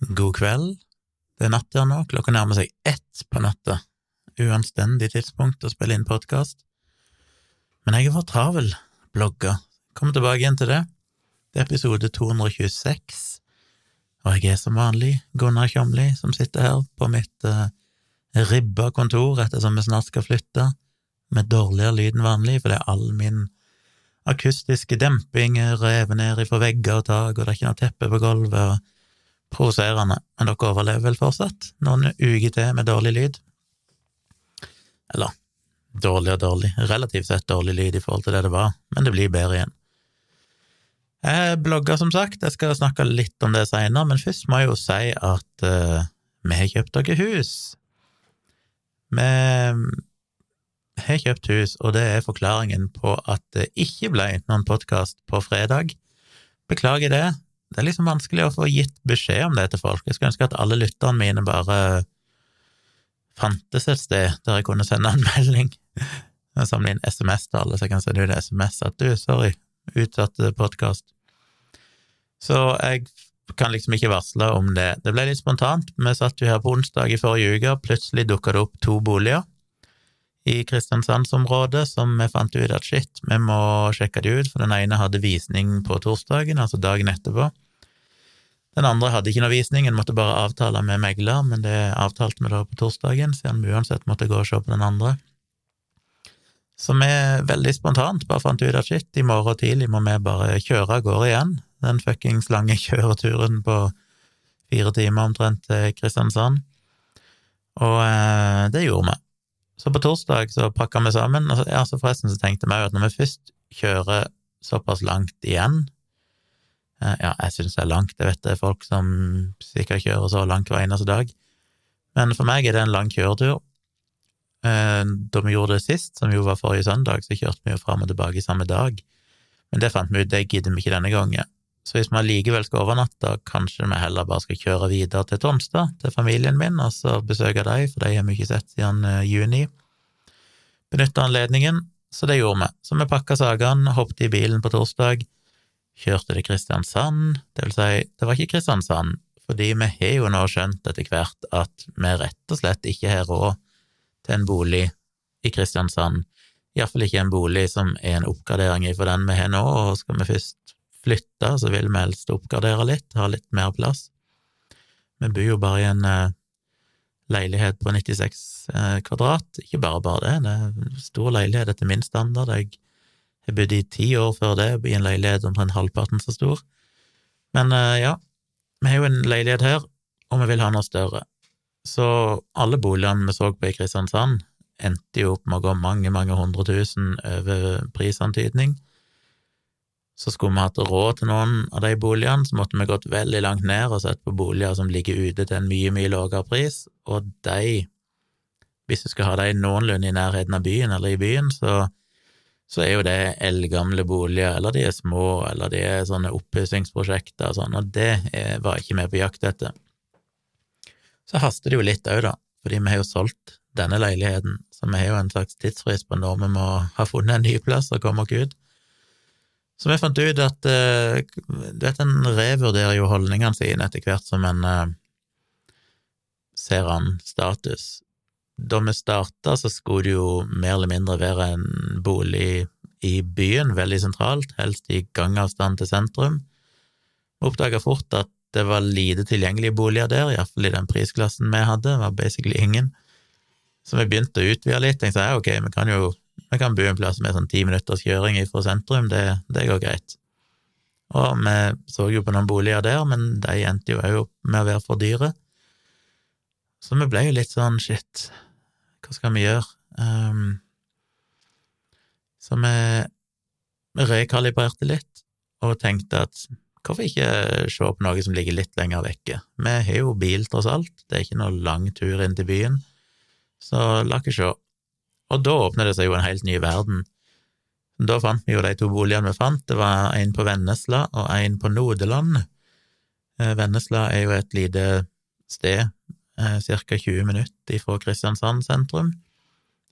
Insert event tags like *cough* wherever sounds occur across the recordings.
God kveld. Det er natt her nå, klokka nærmer seg ett på natta. Uanstendig tidspunkt å spille inn podkast. Men jeg er for travel, Blogger. Kom tilbake igjen til det. Det er episode 226, og jeg er som vanlig Gunnar Kjomli, som sitter her på mitt uh, ribba kontor ettersom vi snart skal flytte, med dårligere lyd enn vanlig, er all min akustiske demping er revet ned ifra vegger og tak, og det er ikke noe teppe på gulvet. og provoserende, men dere overlever vel fortsatt noen uker til med dårlig lyd? Eller dårlig og dårlig, relativt sett dårlig lyd i forhold til det det var, men det blir bedre igjen. Jeg blogger, som sagt, jeg skal snakke litt om det seinere, men først må jeg jo si at uh, vi har kjøpt dere hus. Vi har kjøpt hus, og det er forklaringen på at det ikke ble noen podkast på fredag. Beklager det, det er liksom vanskelig å få gitt beskjed om det til folk. Jeg skulle ønske at alle lytterne mine bare fantes et sted der jeg kunne sende en *laughs* melding. Jeg samler inn SMS til alle, så jeg kan sende ut SMS at du, sorry, utsatte podkast. Så jeg kan liksom ikke varsle om det. Det ble litt spontant. Vi satt jo her på onsdag i forrige uke, plutselig dukka det opp to boliger i Kristiansandsområdet som vi fant ut at shit, vi må sjekke det ut, for den ene hadde visning på torsdagen, altså dagen etterpå. Den andre hadde ikke noe visning, en måtte bare avtale med megler, men det avtalte vi da på torsdagen, siden vi uansett måtte gå og se på den andre. Så vi veldig spontant bare fant ut at shit, i morgen tidlig må vi bare kjøre av gårde igjen, den fuckings lange *laughs* kjøreturen på fire timer omtrent til Kristiansand. Og eh, det gjorde vi. Så på torsdag så pakka vi sammen, og så, ja, så forresten så tenkte vi at når vi først kjører såpass langt igjen eh, Ja, jeg syns det er langt, jeg vet det er folk som sikkert kjører så langt hver eneste dag, men for meg er det en lang kjøretur. Eh, da vi gjorde det sist, som jo var forrige søndag, så kjørte vi jo fram og tilbake samme dag, men det fant vi ut, det gidder vi ikke denne gangen. Så hvis vi likevel skal overnatte, kanskje vi heller bare skal kjøre videre til Tonstad, til familien min, og så besøke dem, for de har vi ikke sett siden uh, juni. Benytte anledningen, så det gjorde vi. Så vi pakka sakene, hoppet i bilen på torsdag, kjørte til Kristiansand, det vil si, det var ikke Kristiansand, fordi vi har jo nå skjønt etter hvert at vi rett og slett ikke har råd til en bolig i Kristiansand, iallfall ikke en bolig som er en oppgradering for den vi har nå, og skal vi først flytte, så vil vi helst oppgradere litt, ha litt mer plass. Vi bor jo bare i en eh, leilighet på 96 eh, kvadrat, ikke bare bare det, det er en stor leilighet etter min standard. Jeg har bodd i ti år før det i en leilighet omtrent halvparten så stor. Men eh, ja, vi har jo en leilighet her, og vi vil ha noe større. Så alle boligene vi så på i Kristiansand, endte jo opp med å gå mange, mange hundre tusen over prisantydning så skulle vi hatt råd til noen av de boligene, så måtte vi gått veldig langt ned og sett på boliger som ligger ute til en mye, mye lavere pris, og de, hvis du skal ha de noenlunde i nærheten av byen eller i byen, så, så er jo det eldgamle boliger, eller de er små, eller de er sånne oppussingsprosjekter og sånn, og det er, var ikke vi på jakt etter. Så haster det jo litt òg, da, fordi vi har jo solgt denne leiligheten, så vi har jo en slags tidsfrist på når vi må ha funnet en ny plass og komme oss ut. Så vi fant ut at uh, du vet, en revurderer jo holdningene sine etter hvert som en uh, ser an status. Da vi starta, så skulle det jo mer eller mindre være en bolig i byen, veldig sentralt, helst i gangavstand til sentrum. Vi oppdaga fort at det var lite tilgjengelige boliger der, iallfall i den prisklassen vi hadde, det var basically ingen. Så vi begynte å utvide litt, tenkte jeg ok, vi kan jo vi kan bo en plass med sånn ti minutters kjøring fra sentrum, det, det, går greit. Og vi så jo på noen boliger der, men de endte jo òg opp med å være for dyre. Så vi ble jo litt sånn shit, hva skal vi gjøre? Um, så vi, vi rekalibrerte litt og tenkte at hvorfor ikke se på noe som ligger litt lenger vekke? Vi har jo bil, tross alt, det er ikke noe lang tur inn til byen, så la oss se. Og da åpner det seg jo en helt ny verden. Da fant vi jo de to boligene vi fant, det var en på Vennesla og en på Nodeland. Eh, Vennesla er jo et lite sted, eh, ca 20 minutter fra Kristiansand sentrum,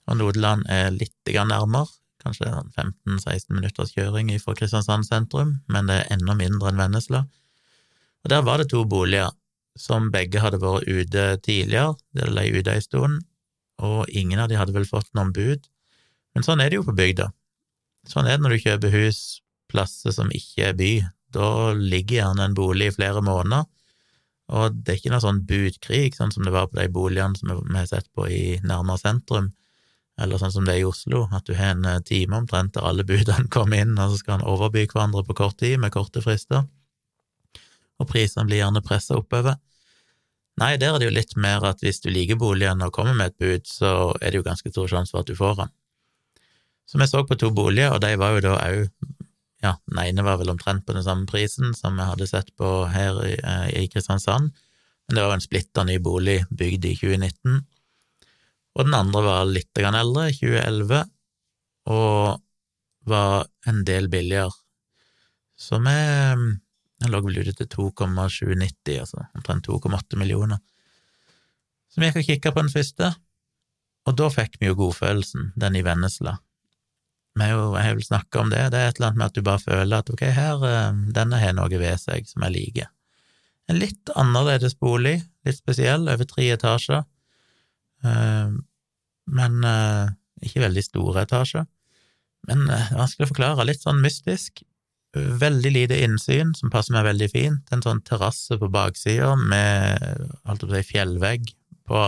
og Nodeland er litt nærmere, kanskje 15-16 minutters kjøring fra Kristiansand sentrum, men det er enda mindre enn Vennesla. Og der var det to boliger som begge hadde vært ute tidligere, de leid ute en stund, og ingen av de hadde vel fått noen bud. Men sånn er det jo på bygda. Sånn er det når du kjøper hus plasser som ikke er by. Da ligger gjerne en bolig i flere måneder, og det er ikke noe sånn budkrig, sånn som det var på de boligene som vi har sett på i nærmere sentrum, eller sånn som det er i Oslo, at du har en eh, time omtrent der alle budene *laughs* kommer inn, og så skal en overby hverandre på kort tid med korte frister, og prisene blir gjerne pressa oppover. Nei, der er det jo litt mer at hvis du liker boligen og kommer med et bud, så er det jo ganske stor sjanse for at du får den. Så vi så på to boliger, og de var jo da òg Ja, den ene var vel omtrent på den samme prisen som vi hadde sett på her i, eh, i Kristiansand, men det var en splitter ny bolig bygd i 2019. Og den andre var litt grann eldre, 2011, og var en del billigere. Så vi den lå vel ute til 2,790, altså omtrent 2,8 millioner. Så vi gikk og kikka på den første, og da fikk vi jo godfølelsen, den i Vennesla. Vi har vel snakka om det, det er et eller annet med at du bare føler at ok, her, eh, denne har noe ved seg som jeg liker. En litt annerledes bolig, litt spesiell, over tre etasjer, eh, men eh, ikke veldig store etasjer. Men vanskelig å forklare, litt sånn mystisk, Veldig lite innsyn, som passer meg veldig fint. En sånn terrasse på baksida med alt si, fjellvegg på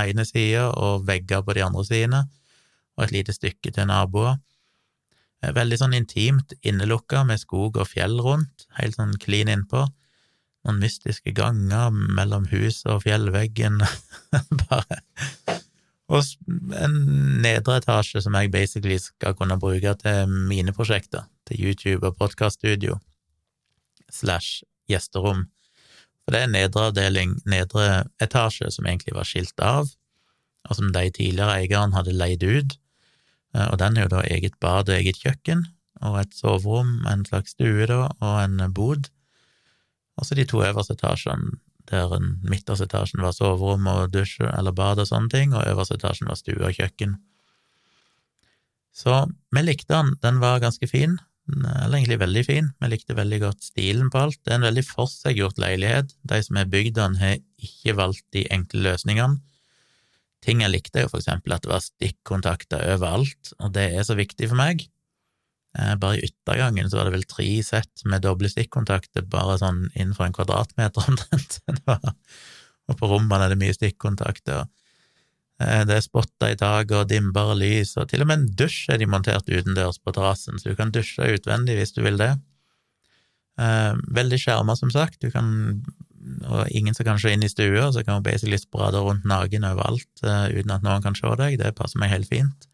ene sida og vegger på de andre sidene, og et lite stykke til naboer. Veldig sånn intimt innelukka med skog og fjell rundt, helt sånn klin innpå. Noen mystiske ganger mellom huset og fjellveggen. *laughs* Bare Og en nedre etasje som jeg basically skal kunne bruke til mine prosjekter til YouTube og podkaststudio slash gjesterom. For det er nedre avdeling, nedre etasje, som egentlig var skilt av, og som de tidligere eierne hadde leid ut. Eh, og den er jo da eget bad og eget kjøkken, og et soverom, en slags stue, da, og en bod. Og så de to øverste etasjene, der midterste etasjen var soverom og dusj eller bad og sånne ting, og øverste etasjen var stue og kjøkken. Så vi likte den, den var ganske fin, eller egentlig veldig fin. Vi likte veldig godt stilen på alt. Det er en veldig forseggjort leilighet. De som har bygd den, har ikke valgt de enkle løsningene. Ting jeg likte, er jo for eksempel at det var stikkontakter overalt, og det er så viktig for meg. Eh, bare i yttergangen så var det vel tre sett med doble stikkontakter, bare sånn innenfor en kvadratmeter *laughs* omtrent. og på rommene er det mye stikkontakter. Eh, det er spotter i taket og dimmer lys, og til og med en dusj er de montert utendørs på terrassen, så du kan dusje utvendig hvis du vil det. Eh, veldig skjerma, som sagt, du kan, og ingen som kan se inn i stua, så kan du basically sprade rundt naken overalt uten at noen kan se deg, det passer meg helt fint.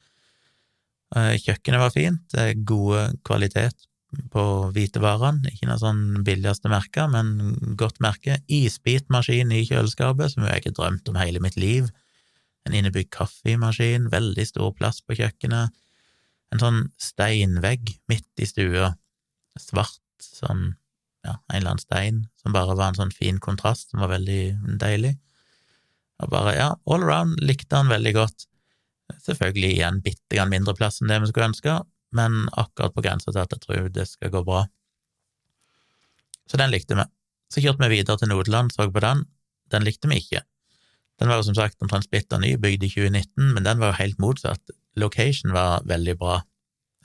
Kjøkkenet var fint, gode kvalitet på hvitevarene, ikke noe sånn billigste merke, men godt merke. Isbitmaskin i kjøleskapet, som jeg ikke drømt om hele mitt liv en innebygd kaffemaskin, veldig stor plass på kjøkkenet, en sånn steinvegg midt i stua, svart, sånn, ja, en eller annen stein, som bare var en sånn fin kontrast, som var veldig deilig. Og bare, ja, all around likte han veldig godt. Selvfølgelig igjen bitte grann mindre plass enn det vi skulle ønske, men akkurat på grensa til at jeg tror det skal gå bra. Så den likte vi. Så kjørte vi videre til Nodeland, så på den. Den likte vi ikke. Den var jo som sagt omtrent splitter ny, bygd i 2019, men den var jo helt motsatt. Location var veldig bra.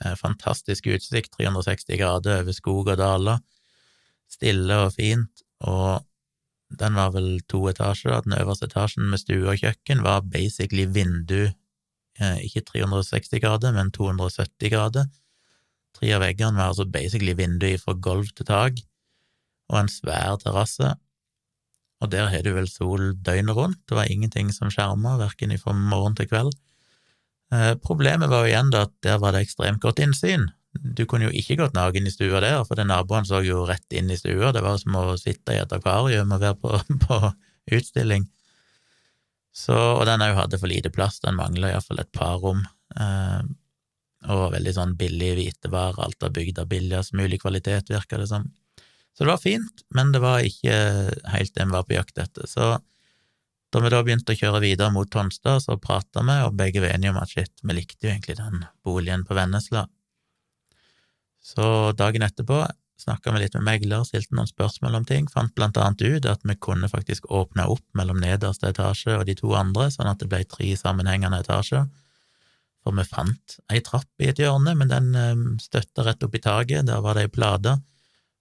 Eh, fantastisk utsikt, 360 grader over skog og daler. Stille og fint, og den var vel to etasjer. Den øverste etasjen med stue og kjøkken var basically vindu, ikke 360 grader, men 270 grader. Tre av veggene var altså basically vinduer fra gulv til tak, og en svær terrasse og der har du vel sol døgnet rundt, det var ingenting som skjerma, verken fra morgen til kveld. Eh, problemet var jo igjen da at der var det ekstremt godt innsyn. Du kunne jo ikke gått naken i stua der, for naboen så jo rett inn i stua, det var som å sitte i et akvarium og være på, *laughs* på utstilling. Så, og den òg hadde for lite plass, den mangla iallfall et par rom. Eh, og veldig sånn billig hvitevare, alt er bygd av billigst mulig kvalitet, virka det som. Så det var fint, men det var ikke helt det vi var på jakt etter. Så da vi da begynte å kjøre videre mot Tonstad, så prata vi, og begge var enige om at shit, vi likte jo egentlig den boligen på Vennesla. Så dagen etterpå snakka vi litt med megler, stilte noen spørsmål om ting, fant blant annet ut at vi kunne faktisk åpne opp mellom nederste etasje og de to andre, sånn at det ble tre sammenhengende etasjer. For vi fant ei trapp i et hjørne, men den um, støtta rett opp i taket, der var det ei plate.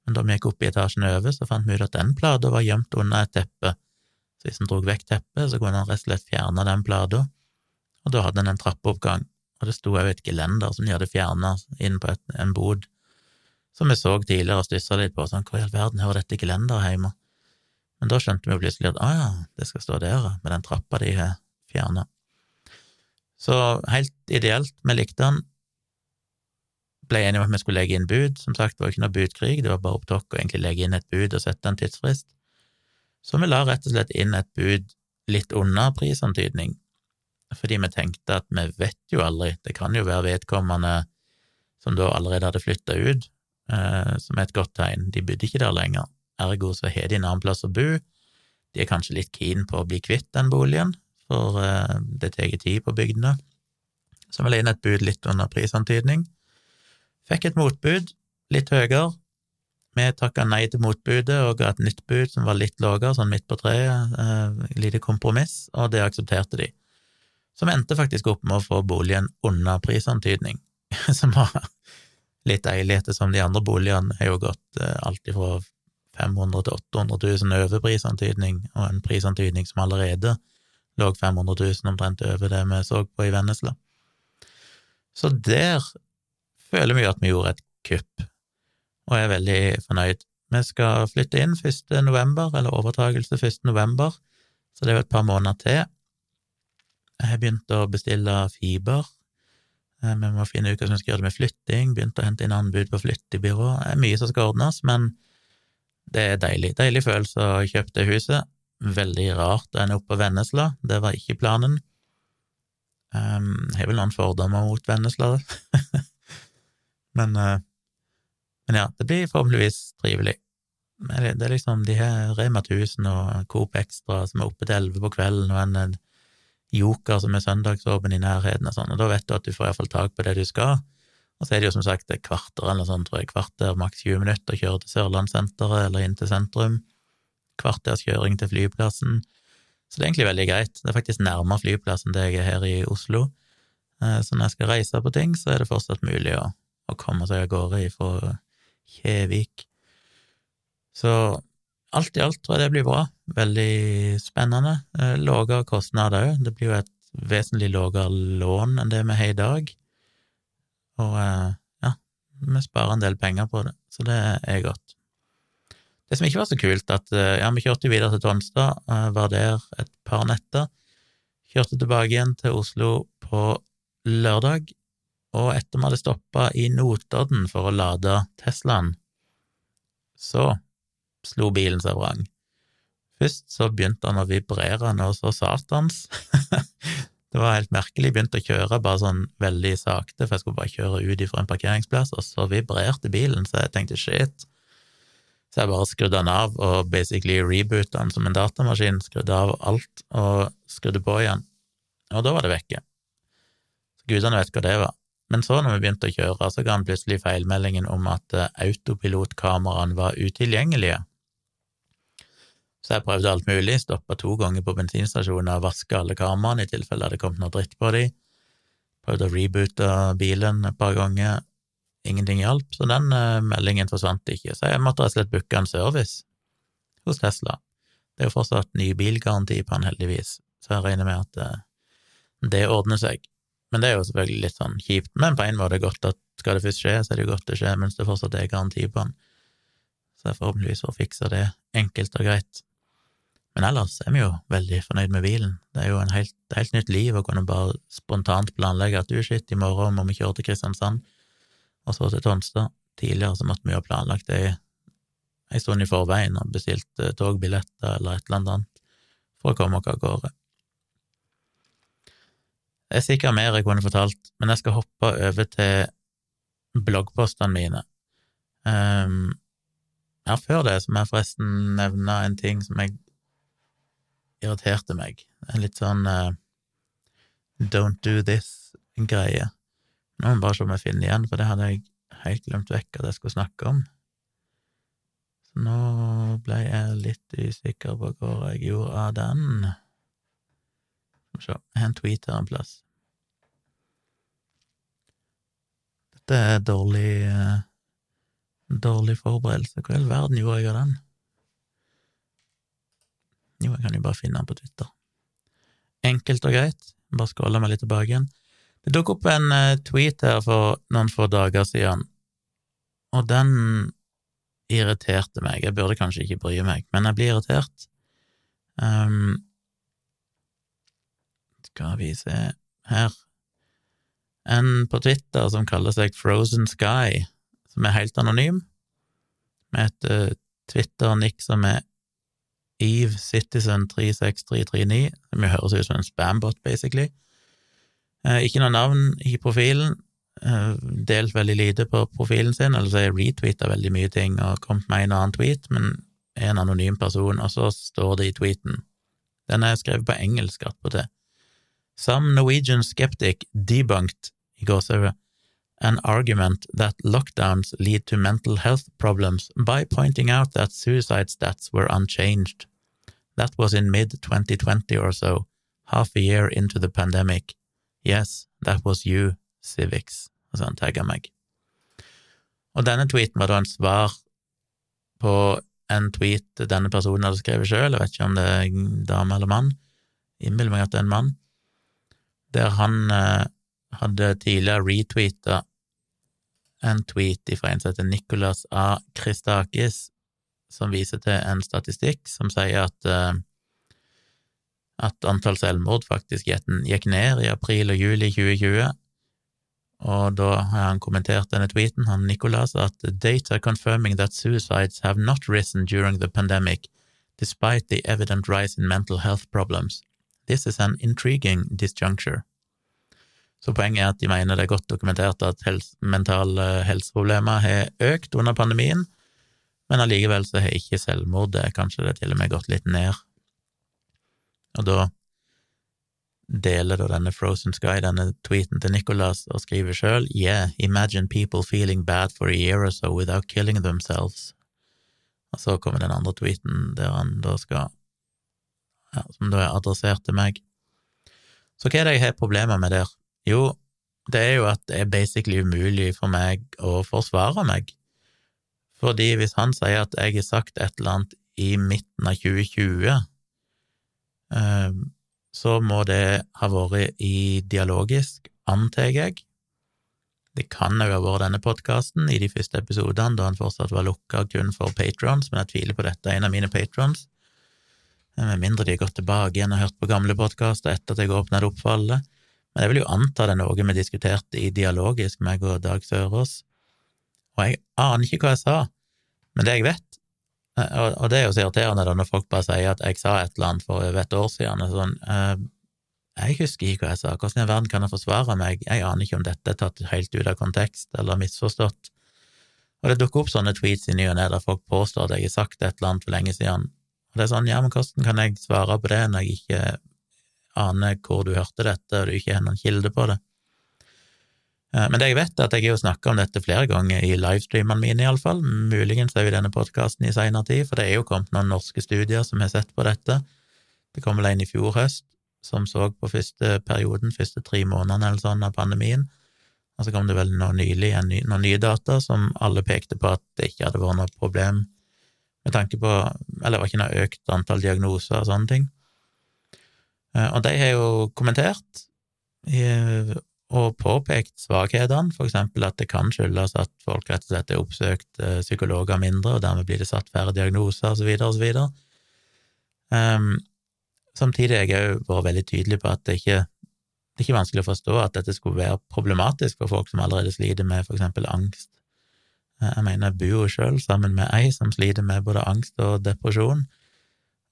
Men da vi gikk opp i etasjen over, så fant vi ut at den plata var gjemt under et teppe. Så hvis en dro vekk teppet, så kunne en rett og slett fjerne den plata, og da hadde en en trappeoppgang, og det sto òg et gelender som de hadde fjerna inn på et, en bod, som vi så tidligere og stussa litt på, sånn, hvor i all verden hører dette gelenderet hjemme? Men da skjønte vi plutselig at å ja, det skal stå der, med den trappa de har fjerna. Så helt ideelt, vi likte den. Ble enige om at vi skulle legge inn bud. Som sagt, det var ikke noe budkrig, det var bare opp å egentlig legge inn et bud og sette en tidsfrist. Så vi la rett og slett inn et bud litt under prisantydning, fordi vi tenkte at vi vet jo aldri, det kan jo være vedkommende som da allerede hadde flytta ut, som er et godt tegn, de bodde ikke der lenger, ergo så har de en annen plass å bo, de er kanskje litt keen på å bli kvitt den boligen, for eh, det tar tid på bygdene, så vi la inn et bud litt under prisantydning, fikk et motbud, litt høyere, vi takka nei til motbudet og ga et nytt bud som var litt lavere, sånn midt på treet, eh, lite kompromiss, og det aksepterte de. Som endte faktisk opp med å få boligen under prisantydning, *laughs* som var litt deilig, ettersom de andre boligene har jo gått eh, alt fra 500 til 800 000 over prisantydning, og en prisantydning som allerede lå 500 000 omtrent over det vi så på i Vennesla. Så der føler vi jo at vi gjorde et kupp, og er veldig fornøyd. Vi skal flytte inn 1. november, eller overtagelse 1. november, så det er jo et par måneder til. Jeg har begynt å bestille fiber. Eh, vi må finne ut hva som skal gjøre det med flytting, begynte å hente inn anbud på flyttebyrå. Det er mye som skal ordnes, men det er deilig. Deilig følelse å kjøpe det huset. Veldig rart å ende opp på Vennesla, det var ikke planen. Um, jeg har vel noen fordommer mot Vennesla, *laughs* men, uh, men ja, det blir forhåpentligvis trivelig. Det er liksom de her Rema 1000 og Coop Extra som er oppe til elleve på kvelden, og en Joker som er søndagsåpen i nærheten og sånn, og da vet du at du får iallfall tak på det du skal. Og så er det jo som sagt et kvarter eller sånn, tror jeg, kvarter, maks 20 minutter å kjøre til Sørlandssenteret eller inn til sentrum. Kvarters kjøring til flyplassen. Så det er egentlig veldig greit. Det er faktisk nærmere flyplassen det jeg er her i Oslo. Eh, så når jeg skal reise på ting, så er det fortsatt mulig å, å komme seg av gårde fra Kjevik. Så alt i alt tror jeg det blir bra. Veldig spennende. Eh, lavere kostnader òg. Det blir jo et vesentlig lavere lån enn det vi har i dag. Og eh, ja, vi sparer en del penger på det, så det er godt. Det som ikke var så kult, at eh, ja, vi kjørte videre til Tonstad, var der et par netter. Kjørte tilbake igjen til Oslo på lørdag, og etter vi hadde stoppa i Notodden for å lade Teslaen, så slo bilen seg vrang. Først så begynte han å vibrere noe så satans. *laughs* det var helt merkelig. Jeg begynte å kjøre bare sånn veldig sakte, for jeg skulle bare kjøre ut ifra en parkeringsplass, og så vibrerte bilen, så jeg tenkte shit. Så jeg bare skrudde den av og basically reboota den som en datamaskin, skrudde av alt og skrudde på igjen, og da var det vekke. Så gudene vet hva det var. Men så, når vi begynte å kjøre, så ga han plutselig feilmeldingen om at eh, autopilotkameraene var utilgjengelige. Så jeg prøvde alt mulig, stoppa to ganger på bensinstasjonen og vaska alle kameraene i tilfelle det hadde kommet noe dritt på dem. Prøvde å reboote bilen et par ganger, ingenting hjalp, så den uh, meldingen forsvant ikke, så jeg måtte rett og slett booke en service hos Tesla. Det er jo fortsatt ny bilgaranti på den, heldigvis, så jeg regner med at uh, det ordner seg. Men det er jo selvfølgelig litt sånn kjipt, men på en måte godt at skal det først skje, så er det jo godt det skjer mens det fortsatt er garanti på den. Så jeg forhåpentligvis får fiksa det enkelt og greit. Men ellers er vi jo veldig fornøyd med bilen. Det er jo en helt, helt nytt liv å kunne bare spontant planlegge at du, shit, i morgen må vi kjøre til Kristiansand, og så til Tonstad. Tidligere så måtte vi jo ha planlagt det ei stund i forveien og bestilt eh, togbilletter eller et eller annet for å komme oss av gårde. Det er sikkert mer jeg kunne fortalt, men jeg skal hoppe over til bloggpostene mine. Um, her før det så må jeg forresten nevne en ting som jeg irriterte meg. En litt sånn uh, don't do this-greie. Nå må vi bare se om jeg finner igjen, for det hadde jeg helt glemt vekk at jeg skulle snakke om. Så nå ble jeg litt usikker på hvor jeg gjorde av den. Skal vi se, jeg har en tweet her en plass. Dette er dårlig uh, Dårlig forberedelse. Hva i all verden gjorde jeg av den? Jo, jeg kan jo bare finne den på Twitter. Enkelt og greit. Bare skåle meg litt tilbake igjen. Det dukket opp en uh, tweet her for noen få dager siden, og den irriterte meg. Jeg burde kanskje ikke bry meg, men jeg blir irritert. Um, skal vi se her En på Twitter som kaller seg Frozen Sky, som er helt anonym, med et uh, Twitter-nikk som er Eve Citizen 36339, som jo høres ut som en spambot, basically. Eh, ikke noe navn i profilen, eh, delt veldig lite på profilen sin, eller så har jeg retweeta veldig mye ting og kommet med en annen tweet, men er en anonym person, og så står det i tweeten. Den er skrevet på engelsk attpåtil. Some Norwegian skeptic debunked i gåsehudet an argument that lockdowns lead to mental health problems by pointing out that suicide stats were unchanged. That was in mid-2020 or so, half a year into the pandemic. Yes, that was you, Civics. Altså, han tagga meg. Og denne tweeten var da en svar på en tweet denne personen hadde skrevet sjøl, jeg vet ikke om det er dame eller mann, innbiller meg at det er en mann, der han eh, hadde tidligere retweeta en tweet fra en som heter Nicolas A. Christakis, som viser til en statistikk som sier at, uh, at antall selvmord faktisk gikk ned i april og juli 2020. Og da har han kommentert denne tweeten, han Nicolas, at data confirming that suicides have not risen during the pandemic, despite the evident rise in mental health problems. This is an intriguing disjuncture. Så poenget er at de mener det er godt dokumentert at helse, mentale helseproblemer har økt under pandemien, men allikevel så har ikke selvmord det, kanskje det til og med gått litt ned. Og da deler da denne Frozen Sky denne tweeten til Nicholas og skriver sjøl Yeah, imagine people feeling bad for a year or so without killing themselves. Og så kommer den andre tweeten der han da skal ja, Som da er adressert til meg. Så hva er det jeg har problemer med der? Jo, det er jo at det er basically umulig for meg å forsvare meg. Fordi hvis han sier at jeg har sagt et eller annet i midten av 2020, ehm, så må det ha vært i dialogisk, antar jeg. Det kan òg ha vært denne podkasten i de første episodene, da han fortsatt var lukka kun for patrons, men jeg tviler på dette, en av mine patrons. Med mindre de har gått tilbake igjen og hørt på gamle podkaster etter at jeg åpna det opp for alle. Men jeg vil jo anta det er noe vi diskuterte i dialogisk, meg og Dag Sørås, og jeg aner ikke hva jeg sa, men det jeg vet, eh, og det er jo så irriterende da når folk bare sier at jeg sa et eller annet for over et år siden, sånn, eh, jeg husker ikke hva jeg sa, hvordan i verden kan jeg forsvare meg, jeg aner ikke om dette er tatt helt ut av kontekst eller misforstått. Og det dukker opp sånne tweets i ny og ne der folk påstår at jeg har sagt et eller annet for lenge siden, og det er sånn, ja, men hvordan kan jeg svare på det når jeg ikke aner hvor du hørte dette, og du ikke har noen kilde på det? Eh, men det jeg vet, er at jeg har jo snakka om dette flere ganger i livestreamene mine, iallfall. Muligens òg i denne podkasten i seinere tid, for det er jo kommet noen norske studier som har sett på dette. Det kom vel en i fjor høst som så på første perioden, første tre månedene eller sånn av pandemien. Og så kom det vel nå nylig en ny, noen nye data som alle pekte på at det ikke hadde vært noe problem med tanke på Eller det var ikke noe økt antall diagnoser og sånne ting. Eh, og de har jo kommentert og påpekt svakhetene, eksempel at det kan skyldes at folk rett og slett er oppsøkt eh, psykologer mindre, og dermed blir det satt færre diagnoser, så videre. Um, samtidig har jeg òg vært veldig tydelig på at det ikke det er ikke vanskelig å forstå at dette skulle være problematisk for folk som allerede sliter med for eksempel angst. Eh, jeg mener, jeg bor sjøl sammen med ei som sliter med både angst og depresjon,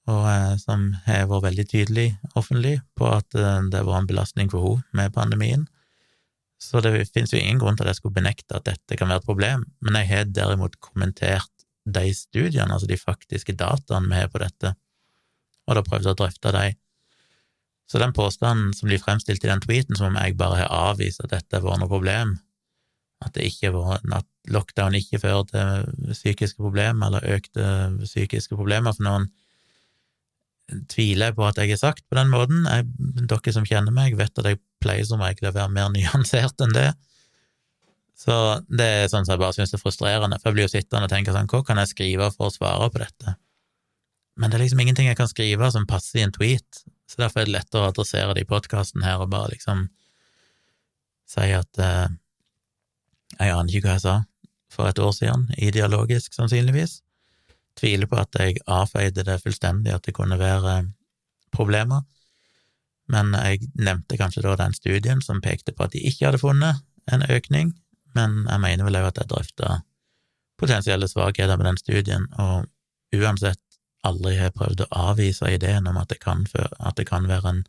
og eh, som har vært veldig tydelig offentlig på at det det var en belastning for henne med pandemien. Så det finnes jo ingen grunn til at jeg skulle benekte at dette kan være et problem, men jeg har derimot kommentert de studiene, altså de faktiske dataene vi har på dette, og da prøvd å drøfte de. Så den påstanden som blir fremstilt i den tweeten, som om jeg bare har avvist at dette har vært noe problem, at var, at lockdown ikke fører til psykiske problemer, eller økte psykiske problemer for noen, tviler jeg på at jeg har sagt på den måten. Jeg, dere som kjenner meg, vet at jeg pleier som regel å være mer *laughs* nyansert enn det. Så det er sånn som jeg bare syns er frustrerende, for jeg blir jo sittende og tenke sånn, hva kan jeg skrive for å svare på dette? Men det er liksom ingenting jeg kan skrive som passer i en tweet, så derfor er det lettere å adressere det i podkasten her og bare liksom si at eh, jeg aner ikke hva jeg sa for et år siden, ideologisk sannsynligvis, tviler på at jeg avfeide det fullstendig, at det kunne være problemer, men jeg nevnte kanskje da den studien som pekte på at de ikke hadde funnet en økning, men jeg mener vel òg at jeg drøfta potensielle svakheter med den studien, og uansett aldri har prøvd å avvise ideen om at det kan, at det kan være en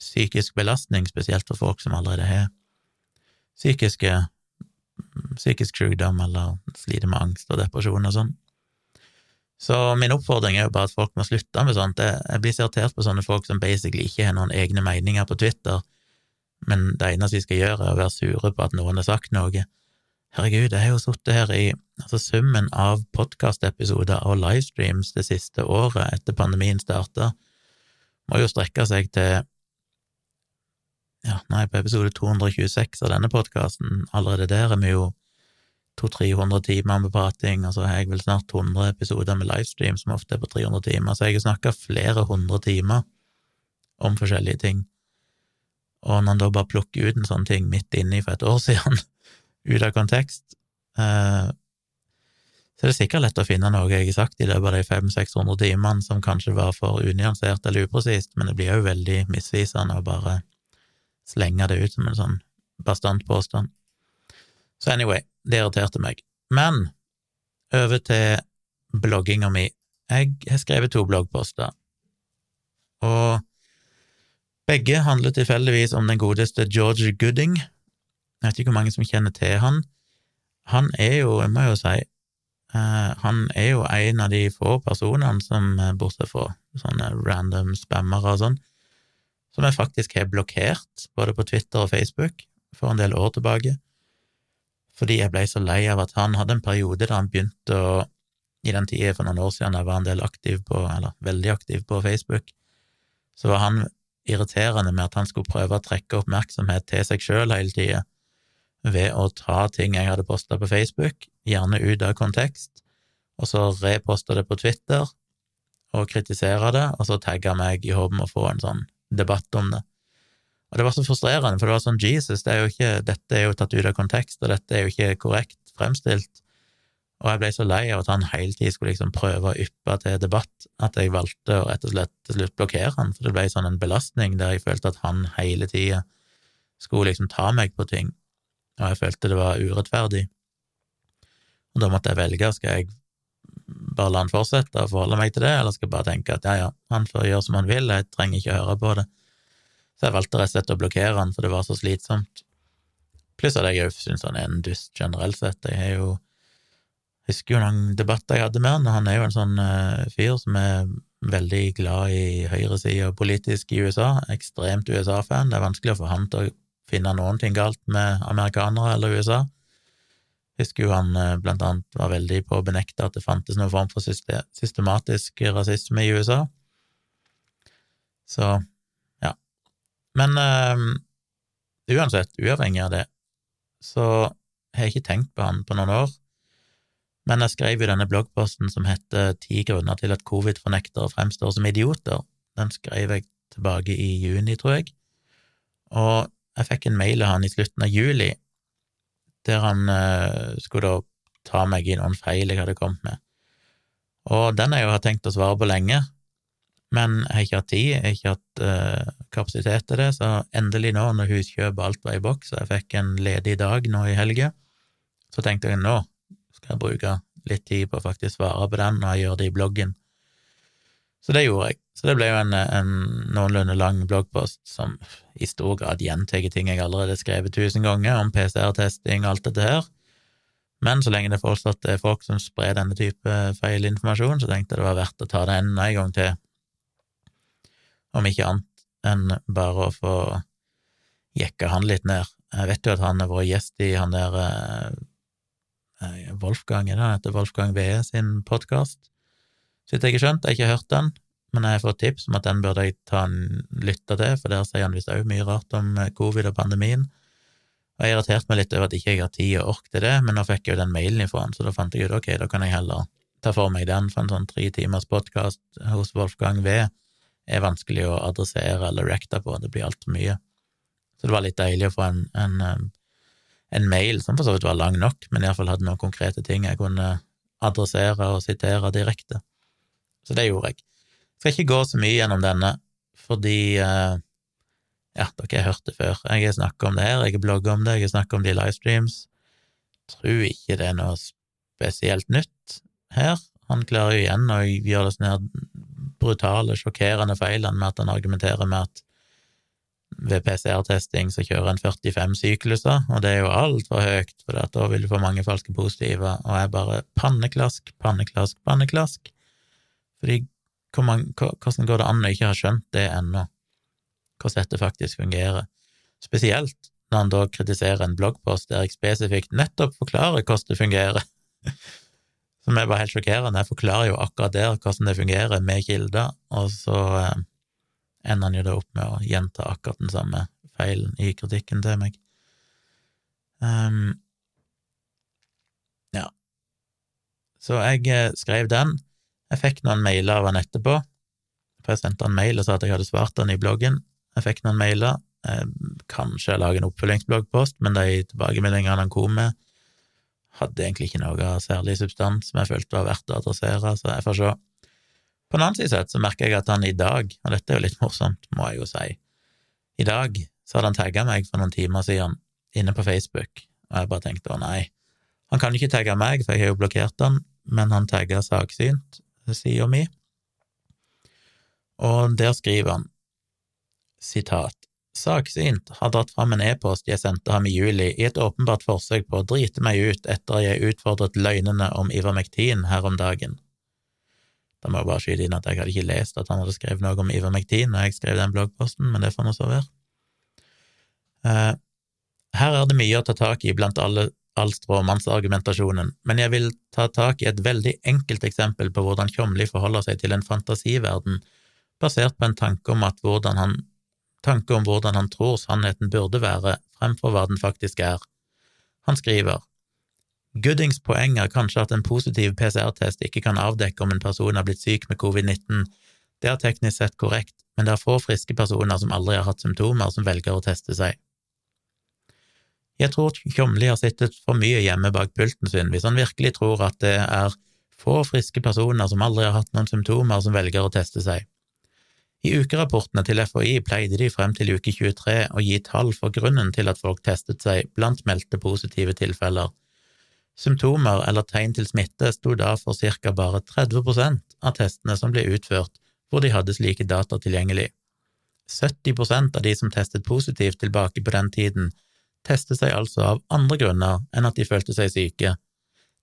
psykisk belastning, spesielt for folk som allerede har psykiske psykisk sykdom eller sliter med angst og depresjon og sånn. Så min oppfordring er jo bare at folk må slutte med sånt. Jeg blir irritert på sånne folk som basically ikke har noen egne meninger på Twitter, men det eneste de skal gjøre, er å være sure på at noen har sagt noe. Herregud, jeg har jo sittet her i altså summen av podkastepisoder og livestreams det siste året etter pandemien starta, må jo strekke seg til ja, nei, på episode 226 av denne podkasten, allerede der er vi jo 200-300 timer med prating, og så har jeg vel snart 100 episoder med livestream, som ofte er på 300 timer, så jeg har snakka flere hundre timer om forskjellige ting. Og når en da bare plukker ut en sånn ting midt inni for et år *laughs* siden, ut av kontekst, eh, så er det sikkert lett å finne noe jeg har sagt i løpet av de 500-600 timene som kanskje var for unyansert eller upresist, men det blir jo veldig misvisende å bare slenge det ut som en sånn bastant påstand. Så anyway, det irriterte meg. Men over til blogginga mi. Jeg har skrevet to bloggposter, og begge handler tilfeldigvis om den godeste George Gooding. Jeg vet ikke hvor mange som kjenner til han. Han er jo, jeg må jo si, uh, han er jo en av de få personene som, bortsett fra sånne random spammere og sånn, som jeg faktisk har blokkert, både på Twitter og Facebook, for en del år tilbake, fordi jeg ble så lei av at han hadde en periode da han begynte å I den tida for noen år siden jeg var en del aktiv på, eller veldig aktiv på Facebook, så var han irriterende med at han skulle prøve å trekke oppmerksomhet til seg sjøl hele tida, ved å ta ting jeg hadde posta på Facebook, gjerne ut av kontekst, og så reposte det på Twitter og kritisere det, og så tagge meg i håp om å få en sånn debatt om det. Og det var så frustrerende, for det var sånn Jesus, det er jo ikke, dette er jo tatt ut av kontekst, og dette er jo ikke korrekt fremstilt. Og jeg ble så lei av at han hele tiden skulle liksom prøve å yppe til debatt, at jeg valgte å rett og slett til slutt blokkere han, for det ble sånn en belastning der jeg følte at han hele tida skulle liksom ta meg på ting, og jeg følte det var urettferdig. Og da måtte jeg velge, skal jeg bare la han fortsette å forholde meg til det, eller skal jeg bare tenke at ja, ja, han får gjøre som han vil, jeg trenger ikke høre på det. Så jeg valgte rett og slett å blokkere han, for det var så slitsomt. Pluss at jeg òg syns han er en dust generelt sett. Jeg har jo husker jo noen debatter jeg hadde med han, og han er jo en sånn uh, fyr som er veldig glad i høyresida politisk i USA, ekstremt USA-fan. Det er vanskelig å få han til å finne noen ting galt med amerikanere eller USA. Husker jo han eh, blant annet var veldig på å benekte at det fantes noen form for systematisk rasisme i USA. Så. Men uh, uansett, uavhengig av det, så har jeg ikke tenkt på han på noen år. Men jeg skrev jo denne bloggposten som heter Ti grunner til at covid-fornektere fremstår som idioter. Den skrev jeg tilbake i juni, tror jeg. Og jeg fikk en mail av han i slutten av juli der han uh, skulle da ta meg i noen feil jeg hadde kommet med. Og den har jeg jo tenkt å svare på lenge, men jeg har ikke hatt tid, jeg har ikke hatt uh, kapasitet til det, så endelig nå, når huskjøpet alt var i boks, og jeg fikk en ledig dag nå i helga, så tenkte jeg nå skal jeg bruke litt tid på å faktisk svare på den når jeg gjør det i bloggen. Så det gjorde jeg. Så det ble jo en, en noenlunde lang bloggpost som i stor grad gjentar ting jeg allerede har skrevet tusen ganger, om PCR-testing og alt dette her. Men så lenge det fortsatt er folk som sprer denne type feilinformasjon, så tenkte jeg det var verdt å ta det enda en gang til. Om ikke annet enn bare å få jekka han litt ned. Jeg vet jo at han har vært gjest i han der eh, Wolfgang, er det han heter? Wolfgang Wee sin podkast. Så vidt jeg har skjønt, jeg har ikke hørt den, men jeg har fått tips om at den burde jeg ta en lytte til, for der sier han visst òg mye rart om eh, covid og pandemien. Og jeg irriterte meg litt over at ikke jeg har tid og ork til det, men nå fikk jeg jo den mailen ifra han, så da fant jeg ut ok, da kan jeg heller ta for meg den, for en sånn tre timers podkast hos Wolfgang V er vanskelig å adressere eller reacte på, det blir altfor mye. Så det var litt deilig å få en, en, en mail som for så vidt var lang nok, men iallfall hadde noen konkrete ting jeg kunne adressere og sitere direkte. Så det gjorde jeg. Jeg skal ikke gå så mye gjennom denne, fordi eh, ja, dere har hørt det før. Jeg har snakka om det her, jeg har blogga om det, jeg har snakka om det i livestreams. Tror ikke det er noe spesielt nytt her. Han klarer jo igjen å gjøre det sånn her brutale, sjokkerende feilene med at han argumenterer med at ved PCR-testing så kjører en 45 sykluser, og det er jo altfor høyt, for da vil du få mange falske positive, og jeg bare panneklask, panneklask, panneklask. Fordi hvordan går det an å ikke ha skjønt det ennå, hvordan dette faktisk fungerer? Spesielt når han da kritiserer en bloggpost der jeg spesifikt nettopp forklarer hvordan det fungerer, *laughs* som er bare helt sjokkerende. Jeg forklarer jo akkurat der hvordan det fungerer med kilder, og så eh, ender han jo da opp med å gjenta akkurat den samme feilen i kritikken til meg. Um, ja, så jeg eh, skrev den. Jeg fikk noen mailer av han etterpå, for jeg sendte han mail og sa at jeg hadde svart han i bloggen. Jeg fikk noen mailer. Kanskje jeg lager en oppfølgingsbloggpost, men de tilbakemeldingene han kom med, hadde egentlig ikke noe særlig substans som jeg følte var verdt å adressere, så jeg får se. På den annen side så merker jeg at han i dag, og dette er jo litt morsomt, må jeg jo si, i dag så hadde han tagga meg for noen timer siden inne på Facebook, og jeg bare tenkte å nei, han kan ikke tagge meg, for jeg har jo blokkert han, men han tagga Saksynt, sida mi, og der skriver han sitat Saksynt har dratt fram en e-post jeg sendte ham i juli i et åpenbart forsøk på å drite meg ut etter jeg utfordret løgnene om Ivermektin her om dagen. Da må jeg bare skyte inn at jeg hadde ikke lest at han hadde skrevet noe om Ivermektin når jeg skrev den bloggposten, men det får nå så være. Uh, her er det mye å ta tak i blant alle, all stråmannsargumentasjonen, men jeg vil ta tak i et veldig enkelt eksempel på hvordan Tjomli forholder seg til en fantasiverden basert på en tanke om, at hvordan han, tanke om hvordan han tror sannheten burde være, fremfor hva den faktisk er. Han skriver Goodings poeng er kanskje at en positiv PCR-test ikke kan avdekke om en person har blitt syk med covid-19. Det er teknisk sett korrekt, men det er få friske personer som aldri har hatt symptomer, som velger å teste seg. Jeg tror Tjomli har sittet for mye hjemme bak pulten sin hvis han virkelig tror at det er få friske personer som aldri har hatt noen symptomer, som velger å teste seg. I ukerapportene til FHI pleide de frem til uke 23 å gi tall for grunnen til at folk testet seg blant meldte positive tilfeller, Symptomer eller tegn til smitte sto da for ca. bare 30% av testene som ble utført hvor de hadde slike data tilgjengelig. 70% av de som testet positivt tilbake på den tiden, testet seg altså av andre grunner enn at de følte seg syke.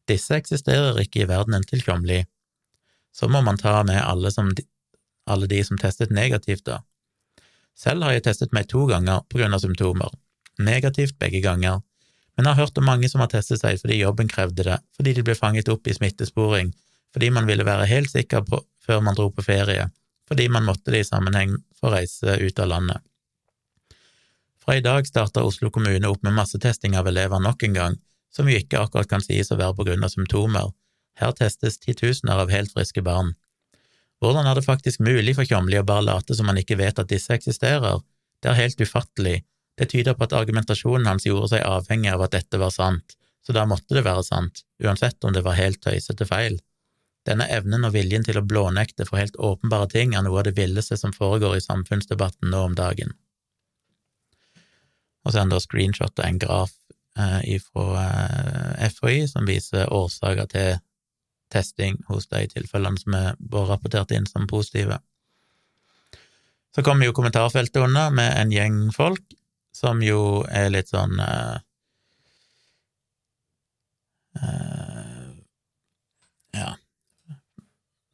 Disse eksisterer ikke i verdenen til Tjomli. Så må man ta med alle, som, alle de som testet negativt, da. Selv har jeg testet meg to ganger på grunn av symptomer. Negativt begge ganger men jeg har hørt om mange som har testet seg fordi jobben krevde det, fordi de ble fanget opp i smittesporing, fordi man ville være helt sikker på, før man dro på ferie, fordi man måtte det i sammenheng for å reise ut av landet. Fra i dag starter Oslo kommune opp med massetesting av elever nok en gang, som jo ikke akkurat kan sies å være på grunn av symptomer. Her testes titusener av helt friske barn. Hvordan er det faktisk mulig for Tjomli å bare late som man ikke vet at disse eksisterer? Det er helt ufattelig, det tyder på at argumentasjonen hans gjorde seg avhengig av at dette var sant, så da måtte det være sant, uansett om det var helt tøysete feil. Denne evnen og viljen til å blånekte for helt åpenbare ting er noe av det villeste som foregår i samfunnsdebatten nå om dagen. Og så er han da av en graf eh, fra eh, FHI som viser årsaker til testing hos de tilfellene som er rapportert inn som positive. Så kommer jo kommentarfeltet unna med en gjeng folk som jo er litt sånn uh, uh, Ja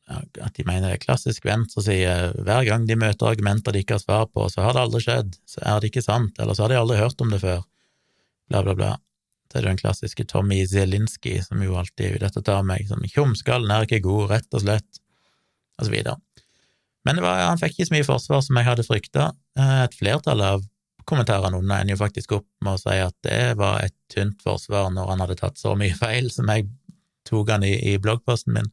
At de mener det er klassisk venstreside. Hver gang de møter argumenter de ikke har svar på, så har det aldri skjedd, så er det ikke sant, eller så har de aldri hørt om det før, bla, bla, bla. Er den klassiske Tommy Zielinski, som jo alltid 'dette ute etter meg, som 'tjomskallen er ikke god, rett og slett', og så videre. Men var, han fikk ikke så mye forsvar som jeg hadde frykta. Eh, et flertall av kommentarene unna ender jo faktisk opp med å si at det var et tynt forsvar når han hadde tatt så mye feil som jeg tok han i, i bloggposten min.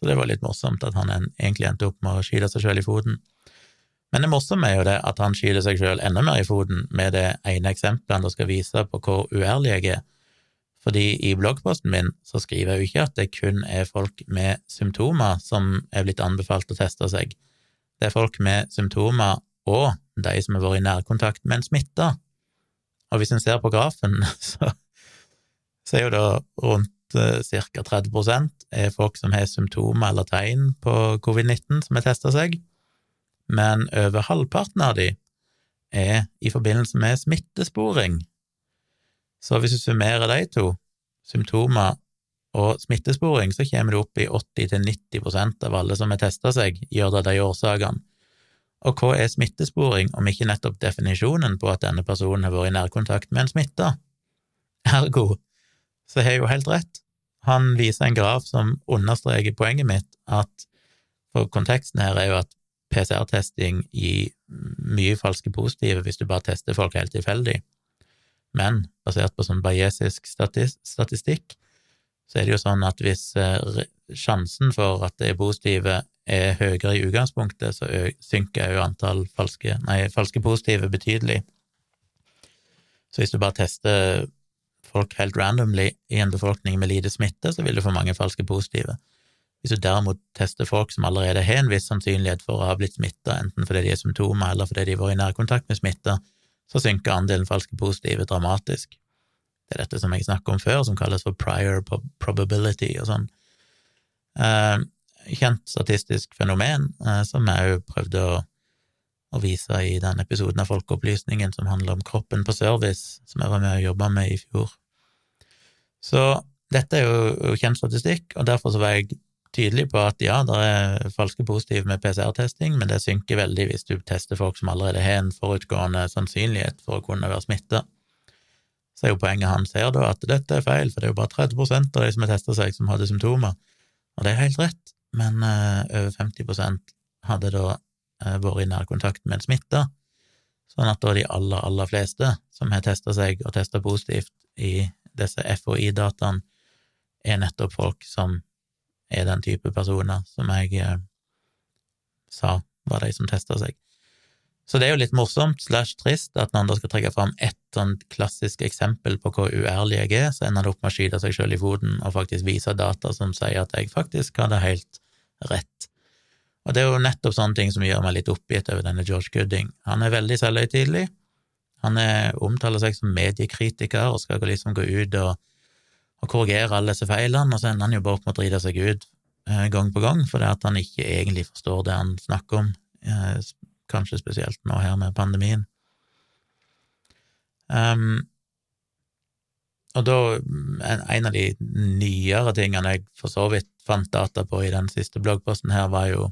Så det var litt morsomt at han egentlig endte opp med å skyte seg sjøl i foten. Men det morsomme er jo det at han skyter seg sjøl enda mer i foten med det ene eksempelet han skal vise på hvor uærlig jeg er. Fordi i bloggposten min så skriver jeg jo ikke at det kun er folk med symptomer som er blitt anbefalt å teste seg. Det er folk med symptomer og de som har vært i nærkontakt med en smitta. Og hvis en ser på grafen, *laughs* så, så er jo da rundt eh, ca. 30% er folk som har symptomer eller tegn på covid-19 som har testa seg men over halvparten av de er i forbindelse med smittesporing. Så hvis du summerer de to, symptomer og smittesporing, så kommer du opp i 80–90% av alle som har testa seg, gjør det av de årsakene. Og hva er smittesporing, om ikke nettopp definisjonen på at denne personen har vært i nærkontakt med en smitta? Ergo så har jeg jo helt rett. Han viser en graf som understreker poenget mitt, at for konteksten her er jo at PCR-testing gir mye falske positive hvis du bare tester folk helt tilfeldig, men basert på sånn bayesisk statistikk, så er det jo sånn at hvis eh, sjansen for at det er positive er høyere i utgangspunktet, så synker jo antall falske, nei, falske positive betydelig. Så hvis du bare tester folk helt randomly i en befolkning med lite smitte, så vil du få mange falske positive. Hvis du derimot tester folk som allerede har en viss sannsynlighet for å ha blitt smitta, enten fordi de har symptomer eller fordi de har vært i nærkontakt med smitta, så synker andelen falske positive dramatisk. Det er dette som jeg snakket om før, som kalles for prior probability og sånn. Eh, kjent statistisk fenomen eh, som jeg òg prøvde å, vise i den episoden av Folkeopplysningen som handler om kroppen på service, som jeg var med og jobba med i fjor. Så dette er jo kjent statistikk, og derfor så var jeg tydelig på at ja, det er falske positive med PCR-testing, men det synker veldig hvis du tester folk som allerede har en forutgående sannsynlighet for å kunne være smitta. Så er jo poenget hans her da at dette er feil, for det er jo bare 30% av de som har testa seg, som hadde symptomer. Og det er helt rett, men uh, over 50 hadde da uh, vært i nærkontakt med en smitta, sånn at da de aller, aller fleste som har testa seg og testa positivt i disse FHI-dataene, er nettopp folk som er den type personer som jeg eh, sa var de som testa seg. Så det er jo litt morsomt slash trist at når han da skal trekke fram ett sånn klassisk eksempel på hvor uærlig jeg er, så ender han opp med å skyte seg sjøl i foten og faktisk vise data som sier at jeg faktisk hadde helt rett. Og det er jo nettopp sånne ting som gjør meg litt oppgitt over denne George Gooding. Han er veldig selvhøytidelig. Han er, omtaler seg som mediekritiker og skal liksom gå ut og og korrigere alle disse feilene, og så ender han jo bare opp med å drite seg ut eh, gang på gang, fordi at han ikke egentlig forstår det han snakker om, eh, kanskje spesielt nå her med pandemien. Um, og da, en, en, av de nyere tingene jeg for så vidt fant data på i den siste bloggposten her, var jo